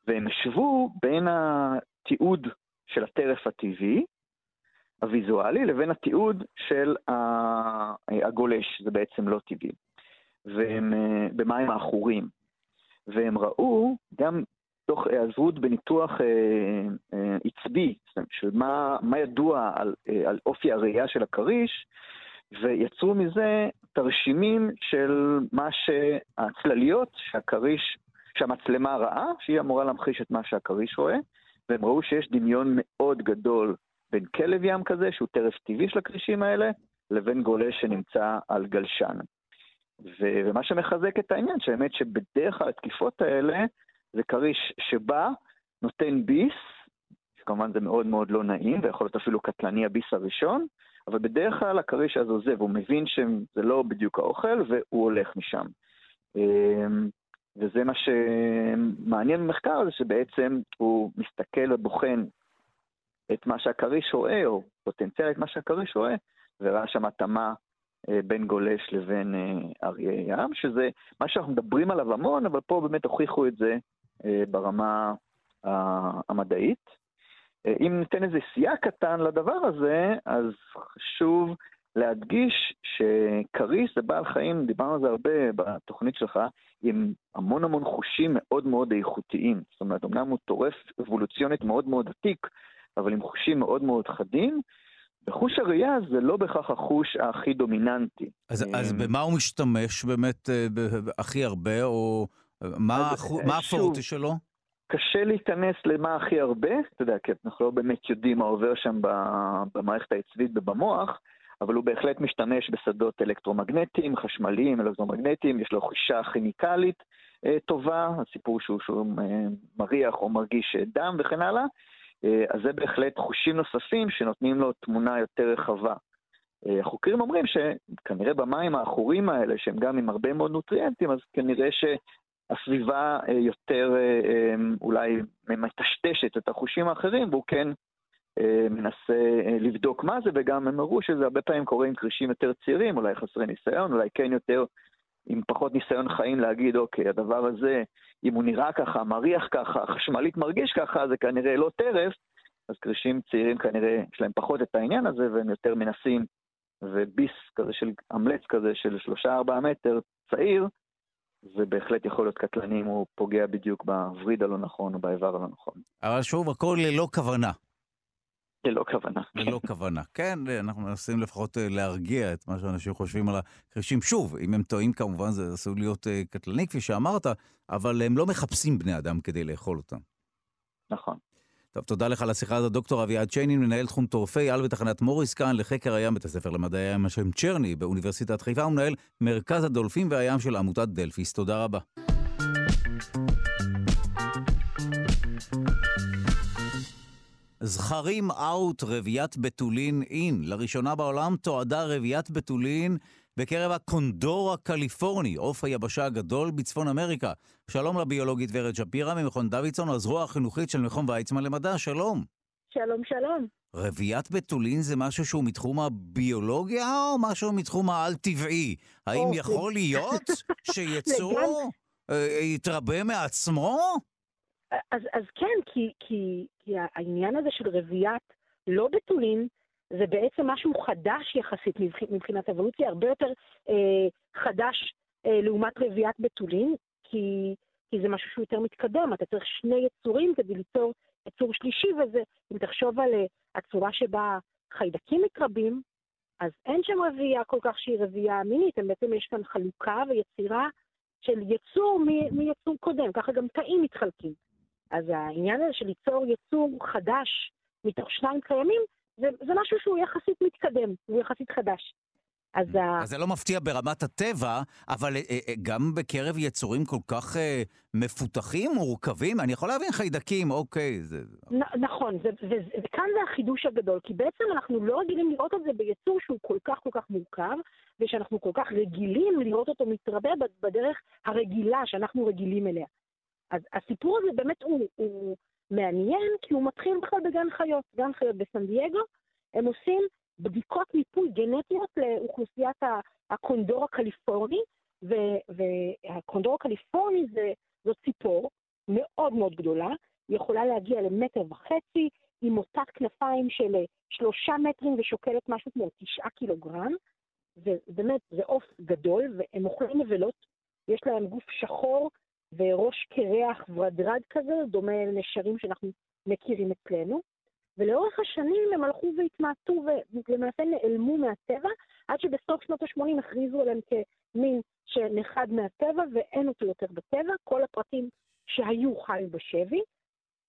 והם השוו בין התיעוד של הטרף הטבעי, הוויזואלי, לבין התיעוד של הגולש, זה בעצם לא טבעי, והם אה, במים העכורים. והם ראו גם תוך היעזרות בניתוח אה, אה, עצבי, של מה, מה ידוע על, על אופי הראייה של הכריש, ויצרו מזה תרשימים של מה שהצלליות שהכריש שהמצלמה ראה, שהיא אמורה להמחיש את מה שהכריש רואה, והם ראו שיש דמיון מאוד גדול בין כלב ים כזה, שהוא טרף טבעי של הכרישים האלה, לבין גולש שנמצא על גלשן. ו- ומה שמחזק את העניין, שהאמת שבדרך כלל התקיפות האלה, זה כריש שבא, נותן ביס, שכמובן זה מאוד מאוד לא נעים, ויכול להיות אפילו קטלני הביס הראשון, אבל בדרך כלל הכריש אז עוזב, הוא מבין שזה לא בדיוק האוכל, והוא הולך משם. וזה מה שמעניין במחקר הזה, שבעצם הוא מסתכל ובוחן את מה שהכריש רואה, או פוטנציאל את מה שהכריש רואה, וראה שם התאמה אה, בין גולש לבין אה, אריה ים, שזה מה שאנחנו מדברים עליו המון, אבל פה באמת הוכיחו את זה אה, ברמה המדעית. אם ניתן איזה סייג קטן לדבר הזה, אז חשוב להדגיש שכריש זה בעל חיים, דיברנו על זה הרבה בתוכנית שלך, עם המון המון חושים מאוד מאוד איכותיים. זאת אומרת, אמנם הוא טורף אבולוציונית מאוד מאוד עתיק, אבל עם חושים מאוד מאוד חדים, וחוש הראייה זה לא בהכרח החוש הכי דומיננטי. אז, אז אמ, במה הוא משתמש באמת אה, הכי הרבה, או מה, מה הפורטי שלו? קשה להיכנס למה הכי הרבה, אתה יודע, כי אנחנו לא באמת יודעים מה עובר שם במערכת העצבית ובמוח, אבל הוא בהחלט משתמש בשדות אלקטרומגנטיים, חשמליים, אלקטרומגנטיים, יש לו חישה כימיקלית אה, טובה, הסיפור שהוא, שהוא אה, מריח או מרגיש אה, דם וכן הלאה, אה, אז זה בהחלט חושים נוספים שנותנים לו תמונה יותר רחבה. החוקרים אומרים שכנראה במים העכורים האלה, שהם גם עם הרבה מאוד נוטריאנטים, אז כנראה הסביבה יותר אולי מטשטשת את החושים האחרים, והוא כן מנסה לבדוק מה זה, וגם הם הראו שזה הרבה פעמים קורה עם קרישים יותר צעירים, אולי חסרי ניסיון, אולי כן יותר עם פחות ניסיון חיים להגיד, אוקיי, הדבר הזה, אם הוא נראה ככה, מריח ככה, חשמלית מרגיש ככה, זה כנראה לא טרף, אז קרישים צעירים כנראה יש להם פחות את העניין הזה, והם יותר מנסים, וביס כזה של אמלץ כזה של שלושה ארבעה מטר צעיר, זה בהחלט יכול להיות קטלני אם הוא פוגע בדיוק בווריד הלא נכון או באיבר הלא נכון. אבל שוב, הכל ללא כוונה. ללא כוונה. ללא כוונה. כן, אנחנו מנסים לפחות אה, להרגיע את מה שאנשים חושבים על הקרישים. שוב, אם הם טועים כמובן זה עשוי להיות אה, קטלני, כפי שאמרת, אבל הם לא מחפשים בני אדם כדי לאכול אותם. נכון. טוב, תודה לך על השיחה הזאת, דוקטור אביעד שיינין, מנהל תחום טורפי על בתחנת מוריס כאן לחקר הים, בית הספר למדעי הים השם צ'רני באוניברסיטת חיפה, ומנהל מרכז הדולפין והים של עמותת דלפיס. תודה רבה. זכרים out, רביית בתולין in. לראשונה בעולם תועדה רביית בתולין בקרב הקונדור הקליפורני, עוף היבשה הגדול בצפון אמריקה. שלום לביולוגית ורד שפירא ממכון דוידסון, הזרוע החינוכית של מכון ויצמן למדע, שלום. שלום, שלום. רביית בתולין זה משהו שהוא מתחום הביולוגיה או משהו מתחום העל-טבעי? האם יכול להיות שיצור אה, יתרבה מעצמו? אז, אז כן, כי, כי, כי העניין הזה של רביית לא בתולין, זה בעצם משהו חדש יחסית מבחינת אבולוציה, הרבה יותר אה, חדש אה, לעומת רביית בתולין, כי, כי זה משהו שהוא יותר מתקדם, אתה צריך שני יצורים כדי ליצור יצור שלישי, וזה, אם תחשוב על אה, הצורה שבה חיידקים מתרבים, אז אין שם רבייה כל כך שהיא רבייה מינית, בעצם יש כאן חלוקה ויצירה של יצור מ, מיצור קודם, ככה גם תאים מתחלקים. אז העניין הזה של ליצור יצור חדש מתוך שניים קיימים, זה, זה משהו שהוא יחסית מתקדם, הוא יחסית חדש. אז, אז זה לא מפתיע ברמת הטבע, אבל אה, אה, גם בקרב יצורים כל כך אה, מפותחים, מורכבים, אני יכול להבין חיידקים, אוקיי. זה... נ, נכון, וכאן זה החידוש הגדול, כי בעצם אנחנו לא רגילים לראות את זה ביצור שהוא כל כך כל כך מורכב, ושאנחנו כל כך רגילים לראות אותו מתרבה בדרך הרגילה שאנחנו רגילים אליה. אז הסיפור הזה באמת הוא, הוא מעניין, כי הוא מתחיל בכלל בגן חיות. גן חיות בסן דייגו, הם עושים בדיקות מיפוי גנטיות לאוכלוסיית הקונדור הקליפורני, והקונדור הקליפורני זה, זו ציפור מאוד מאוד גדולה, היא יכולה להגיע למטר וחצי, עם מוטת כנפיים של שלושה מטרים ושוקלת משהו כמו תשעה קילוגרם, ובאמת, זה עוף גדול, והם אוכלים נבלות, יש להם גוף שחור וראש קרח ורדרד כזה, דומה לנשרים שאנחנו מכירים אצלנו. ולאורך השנים הם הלכו והתמעטו ולמעשה נעלמו מהטבע, עד שבסוף שנות ה-80 הכריזו עליהם כמין שנחד מהטבע ואין אותו יותר בטבע, כל הפרטים שהיו חיו בשבי,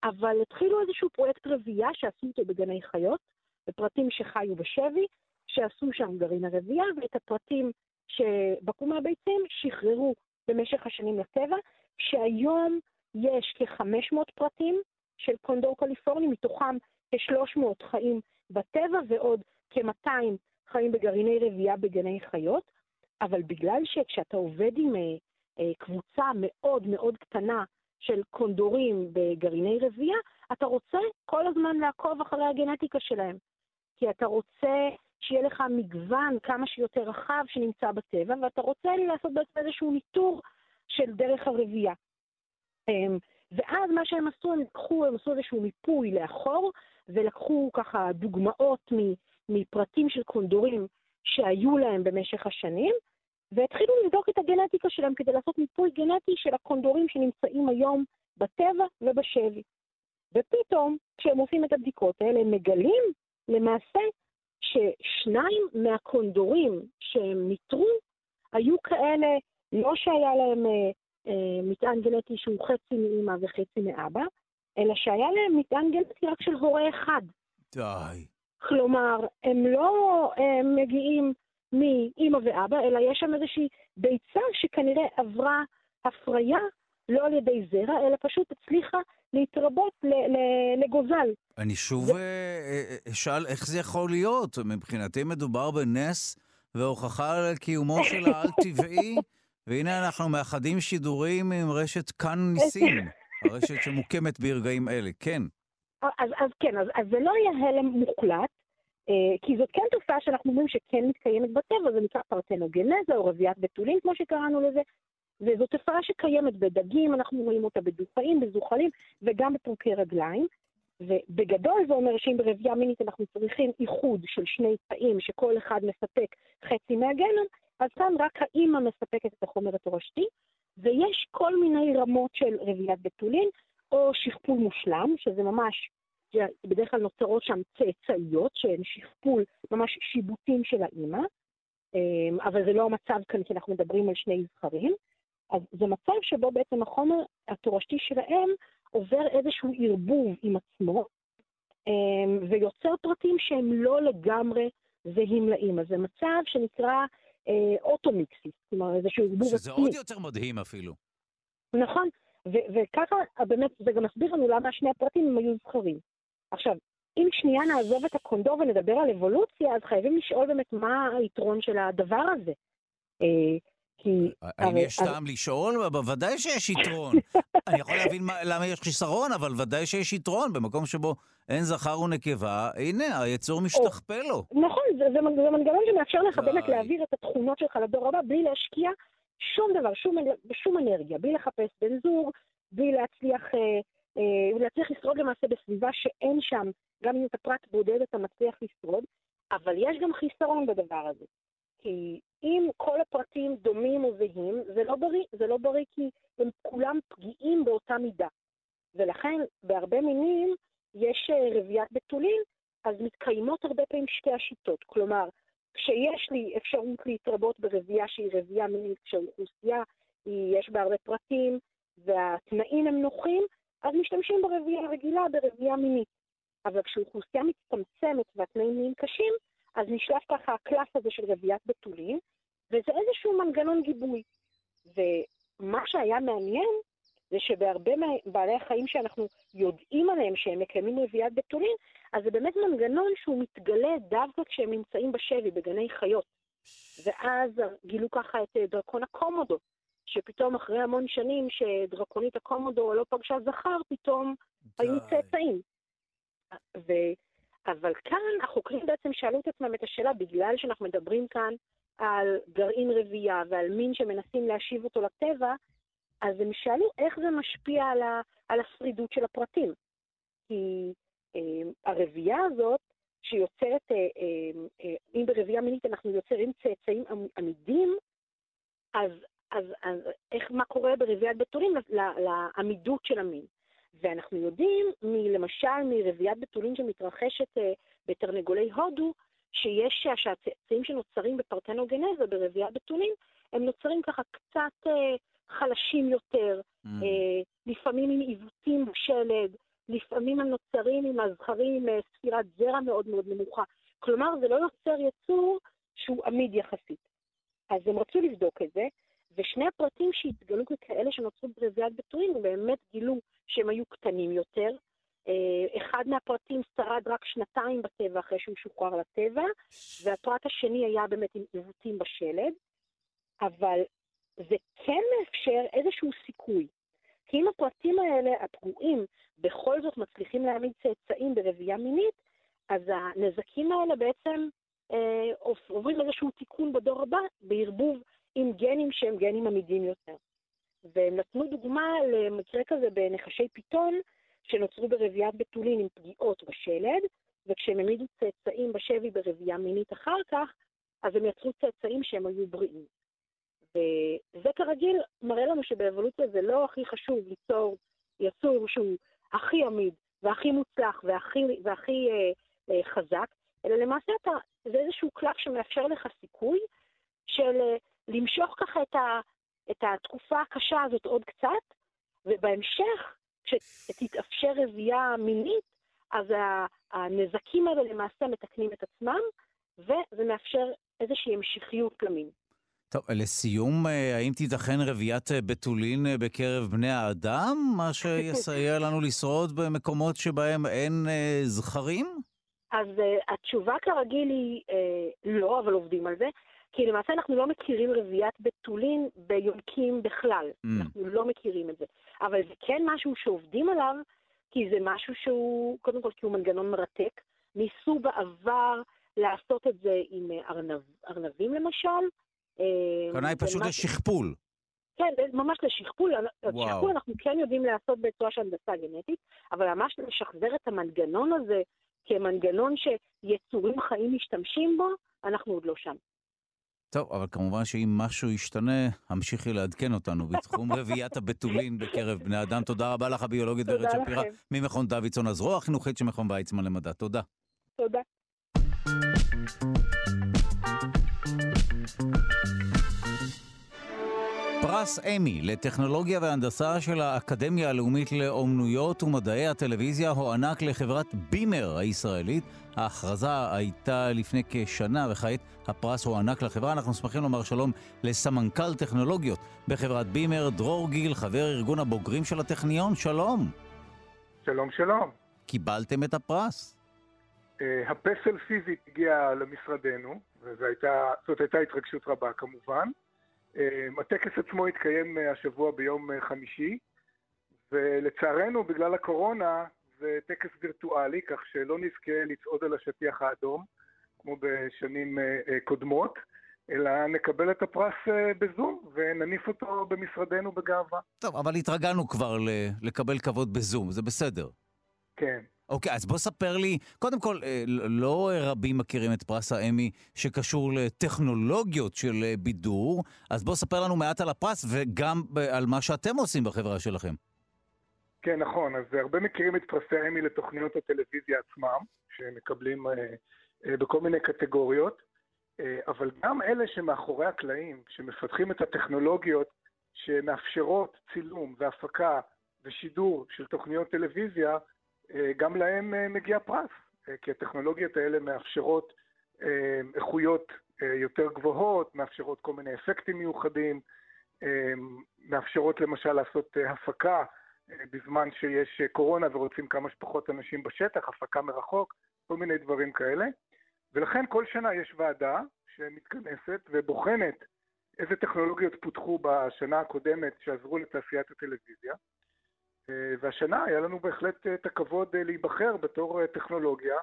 אבל התחילו איזשהו פרויקט רבייה שעשו אותו בגני חיות, ופרטים שחיו בשבי, שעשו שם גרעין הרבייה, ואת הפרטים שבקעו מהביצים שחררו במשך השנים לטבע, שהיום יש כ-500 פרטים של קונדור קליפורני, מתוכם כ-300 חיים בטבע ועוד כ-200 חיים בגרעיני רבייה בגני חיות, אבל בגלל שכשאתה עובד עם אה, אה, קבוצה מאוד מאוד קטנה של קונדורים בגרעיני רבייה, אתה רוצה כל הזמן לעקוב אחרי הגנטיקה שלהם. כי אתה רוצה שיהיה לך מגוון כמה שיותר רחב שנמצא בטבע, ואתה רוצה לעשות בעצם איזשהו ניטור של דרך הרבייה. אמ, ואז מה שהם עשו, הם לקחו, הם עשו איזשהו מיפוי לאחור, ולקחו ככה דוגמאות מפרטים של קונדורים שהיו להם במשך השנים, והתחילו לבדוק את הגנטיקה שלהם כדי לעשות מיפוי גנטי של הקונדורים שנמצאים היום בטבע ובשבי. ופתאום, כשהם עושים את הבדיקות האלה, הם מגלים למעשה ששניים מהקונדורים שהם ניטרו היו כאלה לא שהיה להם אה, אה, מטען גנטי שהוא חצי מאמא וחצי מאבא, אלא שהיה להם מטען גנטי רק של הורה אחד. די. כלומר, הם לא הם אה, מגיעים מאמא ואבא, אלא יש שם איזושהי ביצה שכנראה עברה הפריה לא על ידי זרע, אלא פשוט הצליחה להתרבות לגוזל. אני שוב אשאל איך זה יכול להיות. מבחינתי מדובר בנס והוכחה על קיומו של העל-טבעי והנה אנחנו מאחדים שידורים עם רשת כאן ניסים, הרשת שמוקמת ברגעים אלה, כן. אז, אז כן, אז, אז זה לא יהיה הלם מוחלט, אה, כי זאת כן תופעה שאנחנו אומרים שכן מתקיימת בטבע, זה נקרא פרטנוגנזה או רביית בתולים, כמו שקראנו לזה, וזו תופעה שקיימת בדגים, אנחנו רואים אותה בדופאים, בזוחלים וגם בפרוקי רגליים. ובגדול זה אומר שאם ברבייה מינית אנחנו צריכים איחוד של שני תאים שכל אחד מספק חצי מהגנום, אז כאן רק האימא מספקת את החומר התורשתי, ויש כל מיני רמות של רביית בתולין, או שכפול מושלם, שזה ממש, בדרך כלל נוצרות שם צאצאיות, שהן שכפול, ממש שיבוטים של האימא, אמ, אבל זה לא המצב כאן, כי אנחנו מדברים על שני זכרים. אז זה מצב שבו בעצם החומר התורשתי שלהם עובר איזשהו ערבוב עם עצמו, אמ, ויוצר פרטים שהם לא לגמרי זהים לאימא. זה מצב שנקרא אוטומיקסיס, כלומר איזשהו ערבוב עצמי. שזה עוד יותר מדהים אפילו. נכון, וככה באמת זה גם מסביר לנו למה שני הפרטים הם היו זכרים. עכשיו, אם שנייה נעזוב את הקונדור ונדבר על אבולוציה, אז חייבים לשאול באמת מה היתרון של הדבר הזה. אה, כי... האם יש טעם לשאול? בוודאי שיש יתרון. אני יכול להבין למה יש חיסרון, אבל ודאי שיש יתרון. במקום שבו אין זכר ונקבה, הנה, היצור משתכפל לו. נכון, זה מנגנון שמאפשר לך באמת להעביר את התכונות שלך לדור הבא בלי להשקיע שום דבר, שום אנרגיה, בלי לחפש בן זוג, בלי להצליח, אה, אה, להצליח לשרוד למעשה בסביבה שאין שם, גם אם אתה פרט בודד אתה מצליח לשרוד, אבל יש גם חיסרון בדבר הזה. כי אם כל הפרטים דומים או זהים, זה לא בריא, זה לא בריא כי הם כולם פגיעים באותה מידה. ולכן בהרבה מינים יש אה, רביית בתולין, אז מתקיימות הרבה פעמים שתי השיטות. כלומר, כשיש לי אפשרות להתרבות ברבייה שהיא רבייה מינית, כשהאוכלוסייה יש בה הרבה פרטים והתנאים הם נוחים, אז משתמשים ברבייה הרגילה, ברבייה מינית. אבל כשאוכלוסייה מצטמצמת והתנאים נהיים קשים, אז נשלף ככה הקלף הזה של רביית בתולים, וזה איזשהו מנגנון גיבוי. ומה שהיה מעניין זה שבהרבה מבעלי החיים שאנחנו יודעים עליהם שהם מקיימים רביית בתולין, אז זה באמת מנגנון שהוא מתגלה דווקא כשהם נמצאים בשבי, בגני חיות. ואז גילו ככה את אה, דרקון הקומודו, שפתאום אחרי המון שנים שדרקונית הקומודו לא פגשה זכר, פתאום די. היו צאצאים. ו... אבל כאן החוקרים בעצם שאלו את עצמם את השאלה, בגלל שאנחנו מדברים כאן על גרעין רבייה ועל מין שמנסים להשיב אותו לטבע, אז הם שאלו איך זה משפיע על, ה, על השרידות של הפרטים. כי אה, הרבייה הזאת, שיוצרת, אה, אה, אה, אם ברבייה מינית אנחנו יוצרים צאצאים עמידים, אז, אז, אז איך, מה קורה ברביית בתולים לעמידות של המין? ואנחנו יודעים, למשל מרביית בתולין שמתרחשת אה, בתרנגולי הודו, שיש, שהצאצאים שנוצרים בפרטנוגנזה, ברביית בתולין, הם נוצרים ככה קצת אה, חלשים יותר, mm. אה, לפעמים עם עיוותים בשלד, לפעמים הם נוצרים עם הזכרים עם ספירת זרע מאוד מאוד נמוכה. כלומר, זה לא יוצר יצור שהוא עמיד יחסית. אז הם רצו לבדוק את זה, ושני הפרטים שהתגלו ככאלה שנוצרו ברביית בתולין, באמת גילו שהם היו קטנים יותר. אה, אחד מהפרטים שרד רק שנתיים בטבע אחרי שהוא שוחרר לטבע, והפרט השני היה באמת עם עיוותים בשלד, אבל זה כן מאפשר איזשהו סיכוי. כי אם הפרטים האלה, הפגועים, בכל זאת מצליחים להעמיד צאצאים ברבייה מינית, אז הנזקים האלה בעצם אה, עוברים איזשהו תיקון בדור הבא, בערבוב עם גנים שהם גנים עמידים יותר. והם נתנו דוגמה למקרה כזה בנחשי פיתון, שנוצרו ברביית בתולין עם פגיעות בשלד, וכשהם העמידו צאצאים בשבי ברבייה מינית אחר כך, אז הם יצרו צאצאים שהם היו בריאים. וזה כרגיל מראה לנו שבאבולוציה זה לא הכי חשוב ליצור יצור שהוא הכי עמיד והכי מוצלח והכי, והכי אה, אה, חזק, אלא למעשה אתה, זה איזשהו קלף שמאפשר לך סיכוי של אה, למשוך ככה את, ה, את התקופה הקשה הזאת עוד קצת, ובהמשך, כשתתאפשר רבייה מינית, אז הנזקים האלה למעשה מתקנים את עצמם, וזה מאפשר איזושהי המשכיות למין. טוב, לסיום, אה, האם תיתכן רביית אה, בתולין אה, בקרב בני האדם, מה שיסייע לנו לשרוד במקומות שבהם אין זכרים? אז התשובה כרגיל היא לא, אבל עובדים על זה. כי למעשה אנחנו לא מכירים רביית בתולין ביונקים בכלל. Mm. אנחנו לא מכירים את זה. אבל זה כן משהו שעובדים עליו, כי זה משהו שהוא, קודם כל כי הוא מנגנון מרתק. ניסו בעבר לעשות את זה עם ארנב, ארנבים למשל. אה, הכוונה היא זה פשוט לשכפול. כן, ממש לשכפול. שכפול אנחנו כן יודעים לעשות בצורה של הנדסה גנטית, אבל ממש לשחזר את המנגנון הזה כמנגנון שיצורים חיים משתמשים בו, אנחנו עוד לא שם. טוב, אבל כמובן שאם משהו ישתנה, המשיכי לעדכן אותנו בתחום רביית הבתולין בקרב בני אדם. תודה רבה לך, הביולוגית ורד שפירא. ממכון דוידסון, הזרוע החינוכית של מכון ויצמן למדע. תודה. תודה. פרס אמי לטכנולוגיה והנדסה של האקדמיה הלאומית לאומנויות ומדעי הטלוויזיה הוענק לחברת בימר הישראלית. ההכרזה הייתה לפני כשנה וכעת הפרס הוענק לחברה. אנחנו שמחים לומר שלום לסמנכ"ל טכנולוגיות בחברת בימר, דרור גיל, חבר ארגון הבוגרים של הטכניון. שלום. שלום שלום. קיבלתם את הפרס. אה, הפסל פיזית הגיע למשרדנו, וזאת הייתה התרגשות רבה כמובן. אה, הטקס עצמו התקיים אה, השבוע ביום חמישי, ולצערנו בגלל הקורונה זה טקס וירטואלי, כך שלא נזכה לצעוד על השטיח האדום, כמו בשנים קודמות, אלא נקבל את הפרס בזום ונניף אותו במשרדנו בגאווה. טוב, אבל התרגלנו כבר לקבל כבוד בזום, זה בסדר. כן. אוקיי, אז בוא ספר לי, קודם כל, אה, לא רבים מכירים את פרס האמי שקשור לטכנולוגיות של אה, בידור, אז בוא ספר לנו מעט על הפרס וגם ב- על מה שאתם עושים בחברה שלכם. כן, נכון. אז הרבה מכירים את פרסי אמי לתוכניות הטלוויזיה עצמם, שמקבלים אה, אה, בכל מיני קטגוריות, אה, אבל גם אלה שמאחורי הקלעים, שמפתחים את הטכנולוגיות שמאפשרות צילום והפקה ושידור של תוכניות טלוויזיה, אה, גם להם אה, מגיע פרס, אה, כי הטכנולוגיות האלה מאפשרות אה, איכויות אה, יותר גבוהות, מאפשרות כל מיני אפקטים מיוחדים, אה, מאפשרות למשל לעשות אה, הפקה אה, בזמן שיש אה, קורונה ורוצים כמה שפחות אנשים בשטח, הפקה מרחוק, כל מיני דברים כאלה. ולכן כל שנה יש ועדה שמתכנסת ובוחנת איזה טכנולוגיות פותחו בשנה הקודמת שעזרו לתעשיית הטלוויזיה. אה, והשנה היה לנו בהחלט אה, את הכבוד אה, להיבחר בתור טכנולוגיה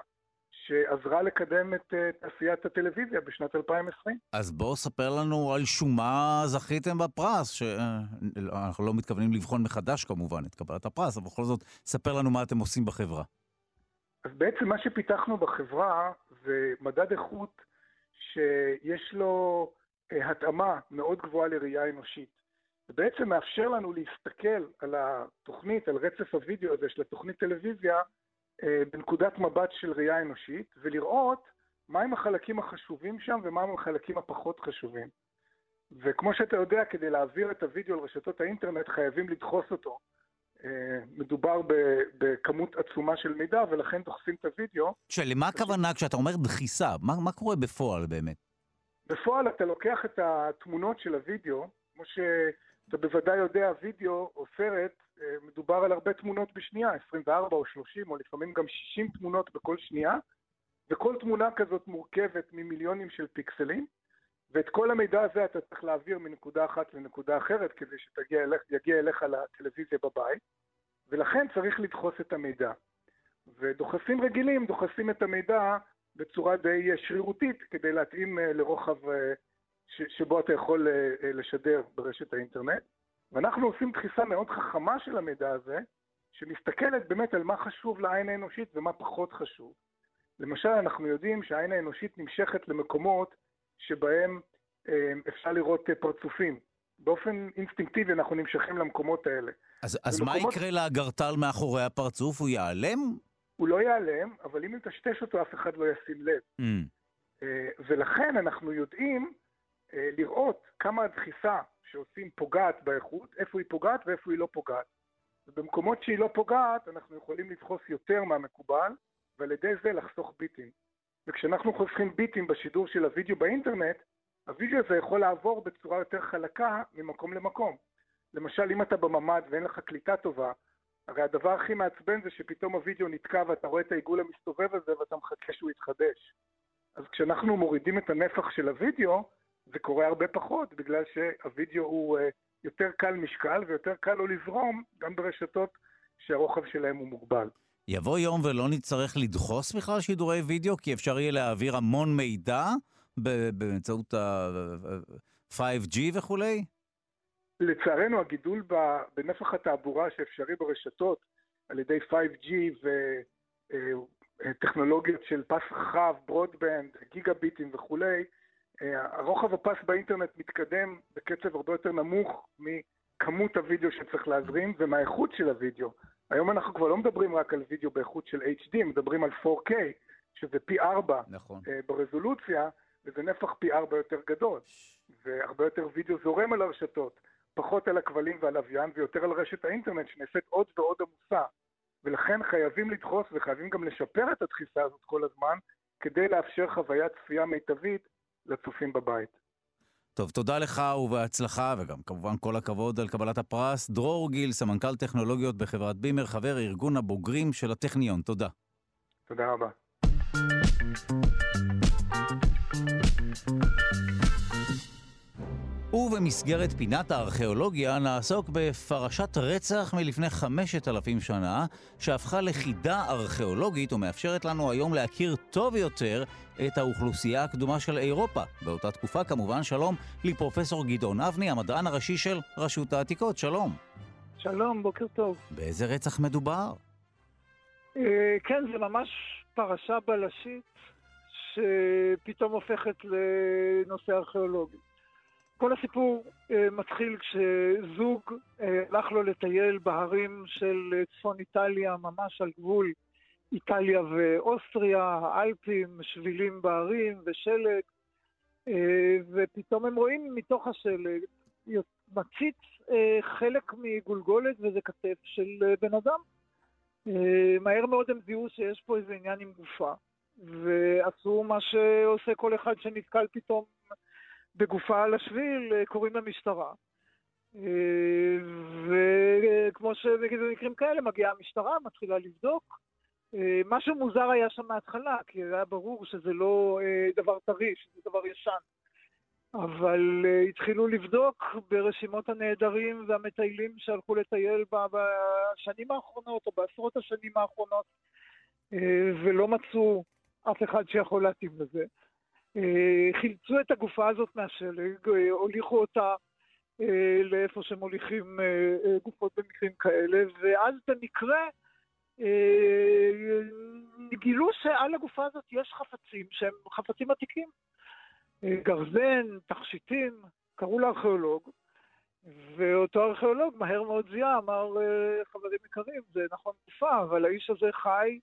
שעזרה לקדם את תעשיית הטלוויזיה בשנת 2020. אז בוא ספר לנו על שום מה זכיתם בפרס, שאנחנו לא מתכוונים לבחון מחדש כמובן את קבלת הפרס, אבל בכל זאת, ספר לנו מה אתם עושים בחברה. אז בעצם מה שפיתחנו בחברה זה מדד איכות שיש לו התאמה מאוד גבוהה לראייה אנושית. זה בעצם מאפשר לנו להסתכל על התוכנית, על רצף הוידאו הזה של התוכנית טלוויזיה, אה, בנקודת מבט של ראייה אנושית, ולראות מהם החלקים החשובים שם ומהם החלקים הפחות חשובים. וכמו שאתה יודע, כדי להעביר את הוידאו על רשתות האינטרנט חייבים לדחוס אותו. אה, מדובר בכמות עצומה של מידע, ולכן דוחסים את הוידאו. שלמה הכוונה כשאתה אומר דחיסה? מה, מה קורה בפועל באמת? בפועל אתה לוקח את התמונות של הוידאו, כמו שאתה בוודאי יודע, וידאו או סרט, אה, מדובר על הרבה תמונות בשנייה, 24 או 30 או לפעמים גם 60 תמונות בכל שנייה, וכל תמונה כזאת מורכבת ממיליונים של פיקסלים, ואת כל המידע הזה אתה צריך להעביר מנקודה אחת לנקודה אחרת כדי שיגיע אליך, אליך לטלוויזיה בבית, ולכן צריך לדחוס את המידע. ודוחסים רגילים דוחסים את המידע בצורה די שרירותית כדי להתאים אה, לרוחב אה, ש- שבו אתה יכול אה, אה, לשדר ברשת האינטרנט. ואנחנו עושים דחיסה מאוד חכמה של המידע הזה, שמסתכלת באמת על מה חשוב לעין האנושית ומה פחות חשוב. למשל, אנחנו יודעים שהעין האנושית נמשכת למקומות שבהם אה, אפשר לראות פרצופים. באופן אינסטינקטיבי אנחנו נמשכים למקומות האלה. אז, אז מה במקומות- יקרה לאגרטל מאחורי הפרצוף? הוא ייעלם? הוא לא ייעלם, אבל אם נטשטש אותו אף אחד לא ישים לב. Mm. ולכן אנחנו יודעים לראות כמה הדחיסה שעושים פוגעת באיכות, איפה היא פוגעת ואיפה היא לא פוגעת. ובמקומות שהיא לא פוגעת, אנחנו יכולים לדחוס יותר מהמקובל, ועל ידי זה לחסוך ביטים. וכשאנחנו חוסכים ביטים בשידור של הוידאו באינטרנט, הוידאו הזה יכול לעבור בצורה יותר חלקה ממקום למקום. למשל, אם אתה בממ"ד ואין לך קליטה טובה, הרי הדבר הכי מעצבן זה שפתאום הוידאו נתקע ואתה רואה את העיגול המסתובב הזה ואתה מחכה שהוא יתחדש. אז כשאנחנו מורידים את הנפח של הוידאו זה קורה הרבה פחות, בגלל שהווידאו הוא יותר קל משקל ויותר קל לו לזרום גם ברשתות שהרוחב שלהם הוא מוגבל. יבוא יום ולא נצטרך לדחוס בכלל שידורי וידאו, כי אפשר יהיה להעביר המון מידע באמצעות ה-5G וכולי? לצערנו, הגידול בנפח התעבורה שאפשרי ברשתות על ידי 5G וטכנולוגיות אה, של פס רחב, ברודבנד, גיגה ביטים וכולי, אה, הרוחב הפס באינטרנט מתקדם בקצב הרבה יותר נמוך מכמות הוידאו שצריך להזרים ומהאיכות של הוידאו. היום אנחנו כבר לא מדברים רק על וידאו באיכות של HD, מדברים על 4K, שזה פי 4 נכון. אה, ברזולוציה, וזה נפח פי 4 יותר גדול. והרבה יותר וידאו זורם על הרשתות, פחות על הכבלים והלוויין ויותר על רשת האינטרנט שנעשית עוד ועוד עמוסה. ולכן חייבים לדחוס וחייבים גם לשפר את הדחיסה הזאת כל הזמן, כדי לאפשר חוויית צפייה מיטבית לצופים בבית. טוב, תודה לך ובהצלחה, וגם כמובן כל הכבוד על קבלת הפרס. דרור גיל, סמנכ"ל טכנולוגיות בחברת בימר, חבר ארגון הבוגרים של הטכניון. תודה. תודה רבה. ובמסגרת פינת הארכיאולוגיה נעסוק בפרשת רצח מלפני חמשת אלפים שנה, שהפכה לחידה ארכיאולוגית ומאפשרת לנו היום להכיר טוב יותר את האוכלוסייה הקדומה של אירופה. באותה תקופה כמובן שלום לפרופסור גדעון אבני, המדען הראשי של רשות העתיקות. שלום. שלום, בוקר טוב. באיזה רצח מדובר? אה, כן, זה ממש פרשה בלשית שפתאום הופכת לנושא ארכיאולוגי. כל הסיפור אה, מתחיל כשזוג אה, הלך לו לטייל בהרים של אה, צפון איטליה, ממש על גבול איטליה ואוסטריה, האלפים, שבילים בהרים ושלג, אה, ופתאום הם רואים מתוך השלג, מציץ אה, חלק מגולגולת וזה כתף של אה, בן אדם. אה, מהר מאוד הם זיהו שיש פה איזה עניין עם גופה, ועשו מה שעושה כל אחד שנתקל פתאום בגופה על השביל, אה, קוראים למשטרה. אה, וכמו שבמקרים כאלה מגיעה המשטרה, מתחילה לבדוק. אה, משהו מוזר היה שם מההתחלה, כי היה ברור שזה לא דבר טרי, שזה דבר ישן. אבל התחילו לבדוק ברשימות הנעדרים והמטיילים שהלכו לטייל בשנים האחרונות, או בעשרות השנים האחרונות, ולא מצאו אף אחד שיכול להתאים לזה. אה, חילצו את הגופה הזאת מהשלג, אה, הוליכו אותה אה, לאיפה שמוליכים גופות במקרים כאלה, ואז במקרה גילו שעל הגופה הזאת יש חפצים שהם חפצים עתיקים. גרזן, תכשיטים, קראו לארכיאולוג, ואותו ארכיאולוג מהר מאוד זיהה, אמר, חברים יקרים, זה נכון גופה, אבל האיש הזה חי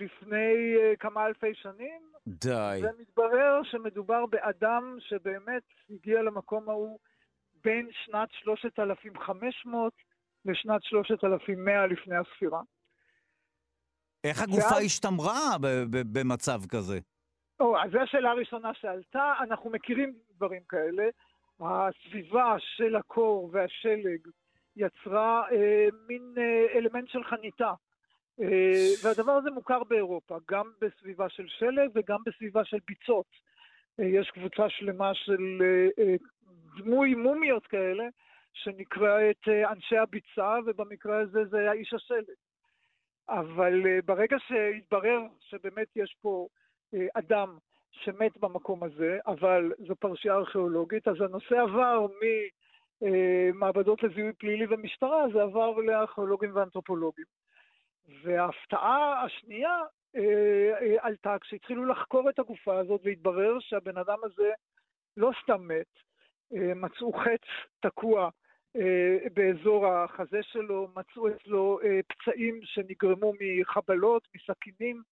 לפני אה, כמה אלפי שנים. די. ומתברר שמדובר באדם שבאמת הגיע למקום ההוא בין שנת 3500 לשנת 3100 לפני הספירה. איך הגופה ואז... השתמרה במצב כזה? או, אז זו השאלה הראשונה שעלתה. אנחנו מכירים דברים כאלה. הסביבה של הקור והשלג יצרה אה, מין אה, אלמנט של חניתה. אה, והדבר הזה מוכר באירופה, גם בסביבה של שלג וגם בסביבה של ביצות. אה, יש קבוצה שלמה של אה, דמוי מומיות כאלה, שנקראת אנשי הביצה, ובמקרה הזה זה היה איש השלג. אבל ברגע שהתברר שבאמת יש פה אדם שמת במקום הזה, אבל זו פרשייה ארכיאולוגית, אז הנושא עבר ממעבדות לזיהוי פלילי ומשטרה, זה עבר לארכיאולוגים ואנתרופולוגים. וההפתעה השנייה אה, אה, עלתה כשהתחילו לחקור את הגופה הזאת והתברר שהבן אדם הזה לא סתם מת, אה, מצאו חץ תקוע אה, באזור החזה שלו, מצאו אצלו אה, פצעים שנגרמו מחבלות, מסכינים,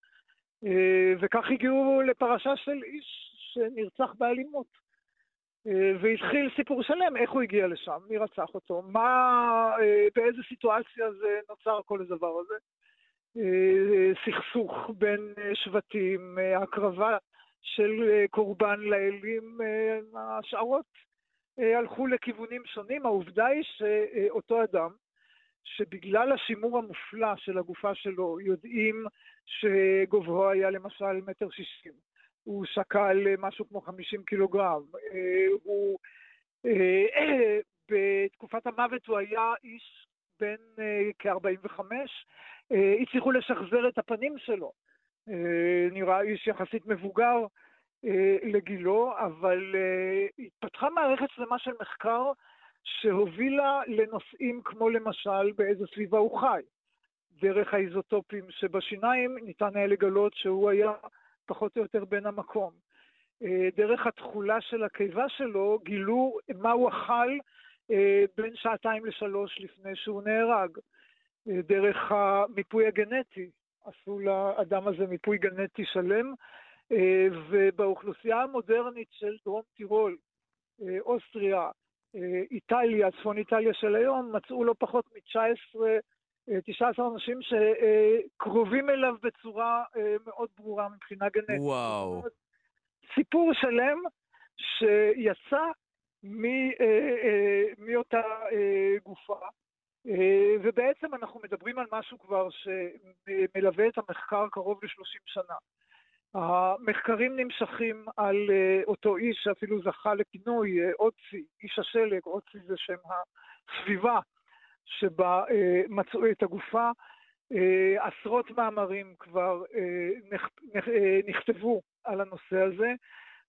אה, וכך הגיעו לפרשה של איש שנרצח באלימות. אה, והתחיל סיפור שלם, איך הוא הגיע לשם, מי רצח אותו, מה, באיזה סיטואציה זה נוצר כל הדבר הזה. אה, סכסוך בין אה, שבטים, אה, הקרבה של קורבן לאלים, השערות הלכו לכיוונים שונים. העובדה היא שאותו אדם, שבגלל השימור המופלא של הגופה שלו, יודעים שגובהו היה למשל מטר שישים, הוא שקל משהו כמו 50 קילוגרם. הוא, בתקופת המוות הוא היה איש בן כ-45, הצליחו לשחזר את הפנים שלו. נראה איש יחסית מבוגר לגילו, אבל התפתחה מערכת שלמה של מחקר שהובילה לנושאים כמו למשל באיזה סביבה הוא חי. דרך האיזוטופים שבשיניים ניתן היה לגלות שהוא היה פחות או יותר בין המקום. אה, דרך התכולה של הקיבה שלו גילו מה הוא אכל אה, בין שעתיים לשלוש לפני שהוא נהרג. אה, דרך המיפוי הגנטי, עשו לאדם הזה מיפוי גנטי שלם, ובאוכלוסייה המודרנית של דרום טירול, אוסטריה, איטליה, צפון איטליה של היום, מצאו לא פחות מ-19 19 אנשים שקרובים אליו בצורה אה, מאוד ברורה מבחינה גנטית. וואו. סיפור שלם שיצא אה, אה, מאותה גופה, ובעצם אנחנו מדברים על משהו כבר שמלווה את המחקר קרוב ל-30 שנה. המחקרים נמשכים על אותו איש שאפילו זכה לכינוי אוצי, איש השלג, אוצי זה שם הסביבה שבה אה, מצאו את הגופה. אה, עשרות מאמרים כבר אה, נכ, נכ, אה, נכתבו על הנושא הזה.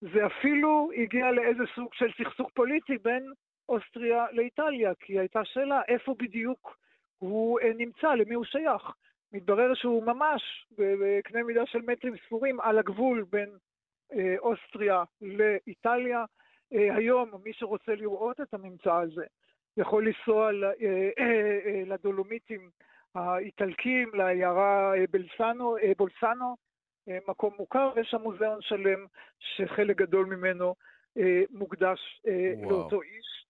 זה אפילו הגיע לאיזה סוג של סכסוך פוליטי בין אוסטריה לאיטליה, כי הייתה שאלה איפה בדיוק הוא אה, נמצא, למי הוא שייך. מתברר שהוא ממש בקנה מידה של מטרים ספורים על הגבול בין אה, אוסטריה לאיטליה. אה, היום מי שרוצה לראות את הממצא הזה יכול לנסוע אה, אה, אה, לדולומיטים האיטלקים, לעיירה בלסנו, בולסנו, מקום מוכר, ויש שם מוזיאון שלם שחלק גדול ממנו מוקדש וואו. לאותו איש.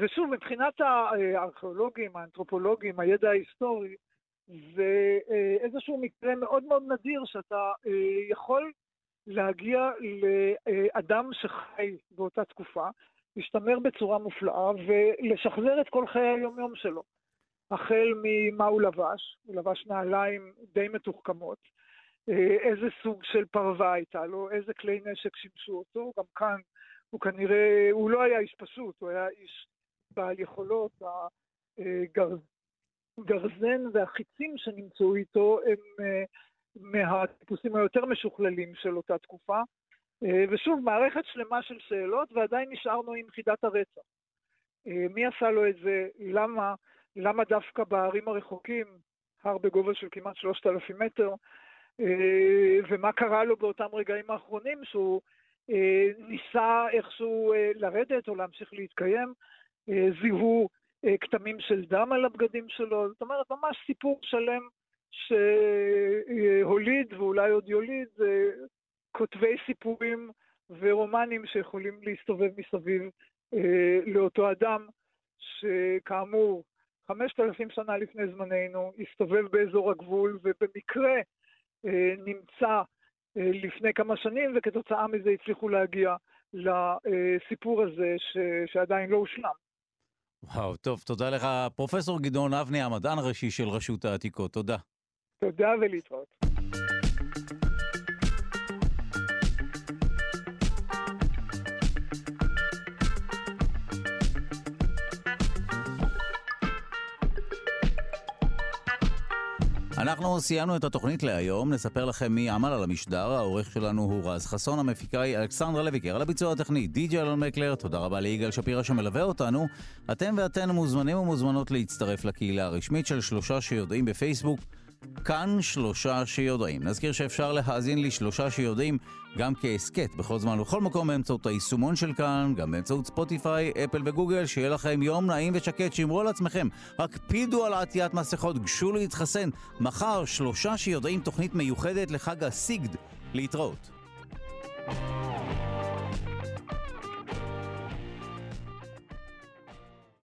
ושוב, מבחינת הארכיאולוגים, האנתרופולוגים, הידע ההיסטורי, זה איזשהו מקרה מאוד מאוד נדיר שאתה יכול להגיע לאדם שחי באותה תקופה, להשתמר בצורה מופלאה ולשחזר את כל חיי היומיום שלו. החל ממה הוא לבש, הוא לבש נעליים די מתוחכמות, אה, איזה סוג של פרווה הייתה לו, איזה כלי נשק שימשו אותו, גם כאן הוא כנראה, הוא לא היה איש פשוט, הוא היה איש בעל יכולות, הגרזן והחיצים שנמצאו איתו הם אה, מהטיפוסים היותר משוכללים של אותה תקופה. אה, ושוב, מערכת שלמה של שאלות, ועדיין נשארנו עם חידת הרצח. אה, מי עשה לו את זה? למה? למה דווקא בערים הרחוקים, הר בגובה של כמעט 3,000 מטר, ומה קרה לו באותם רגעים האחרונים שהוא ניסה איכשהו לרדת או להמשיך להתקיים, זיהו כתמים של דם על הבגדים שלו, זאת אומרת, ממש סיפור שלם שהוליד ואולי עוד יוליד כותבי סיפורים ורומנים שיכולים להסתובב מסביב אה, לאותו אדם, שכאמור, חמשת אלפים שנה לפני זמננו, הסתובב באזור הגבול ובמקרה אה, נמצא אה, לפני כמה שנים, וכתוצאה מזה הצליחו להגיע לסיפור הזה ש, שעדיין לא הושלם. וואו, טוב, תודה לך, פרופסור גדעון אבני, המדען הראשי של רשות העתיקות. תודה. תודה ולהתראות. אנחנו סיימנו את התוכנית להיום, נספר לכם מי עמל על המשדר, העורך שלנו הוא רז חסון, המפיקה היא אלכסנדרה לויקר, על הביצוע הטכני די.ג'י אלון מקלר, תודה רבה ליגאל שפירא שמלווה אותנו. אתם ואתן מוזמנים ומוזמנות להצטרף לקהילה הרשמית של שלושה שיודעים בפייסבוק. כאן שלושה שיודעים. נזכיר שאפשר להאזין לשלושה שיודעים גם כהסכת בכל זמן ובכל מקום באמצעות היישומון של כאן, גם באמצעות ספוטיפיי, אפל וגוגל, שיהיה לכם יום נעים ושקט, שמרו על עצמכם. רק פידו על עטיית מסכות, גשו להתחסן. מחר שלושה שיודעים תוכנית מיוחדת לחג הסיגד. להתראות.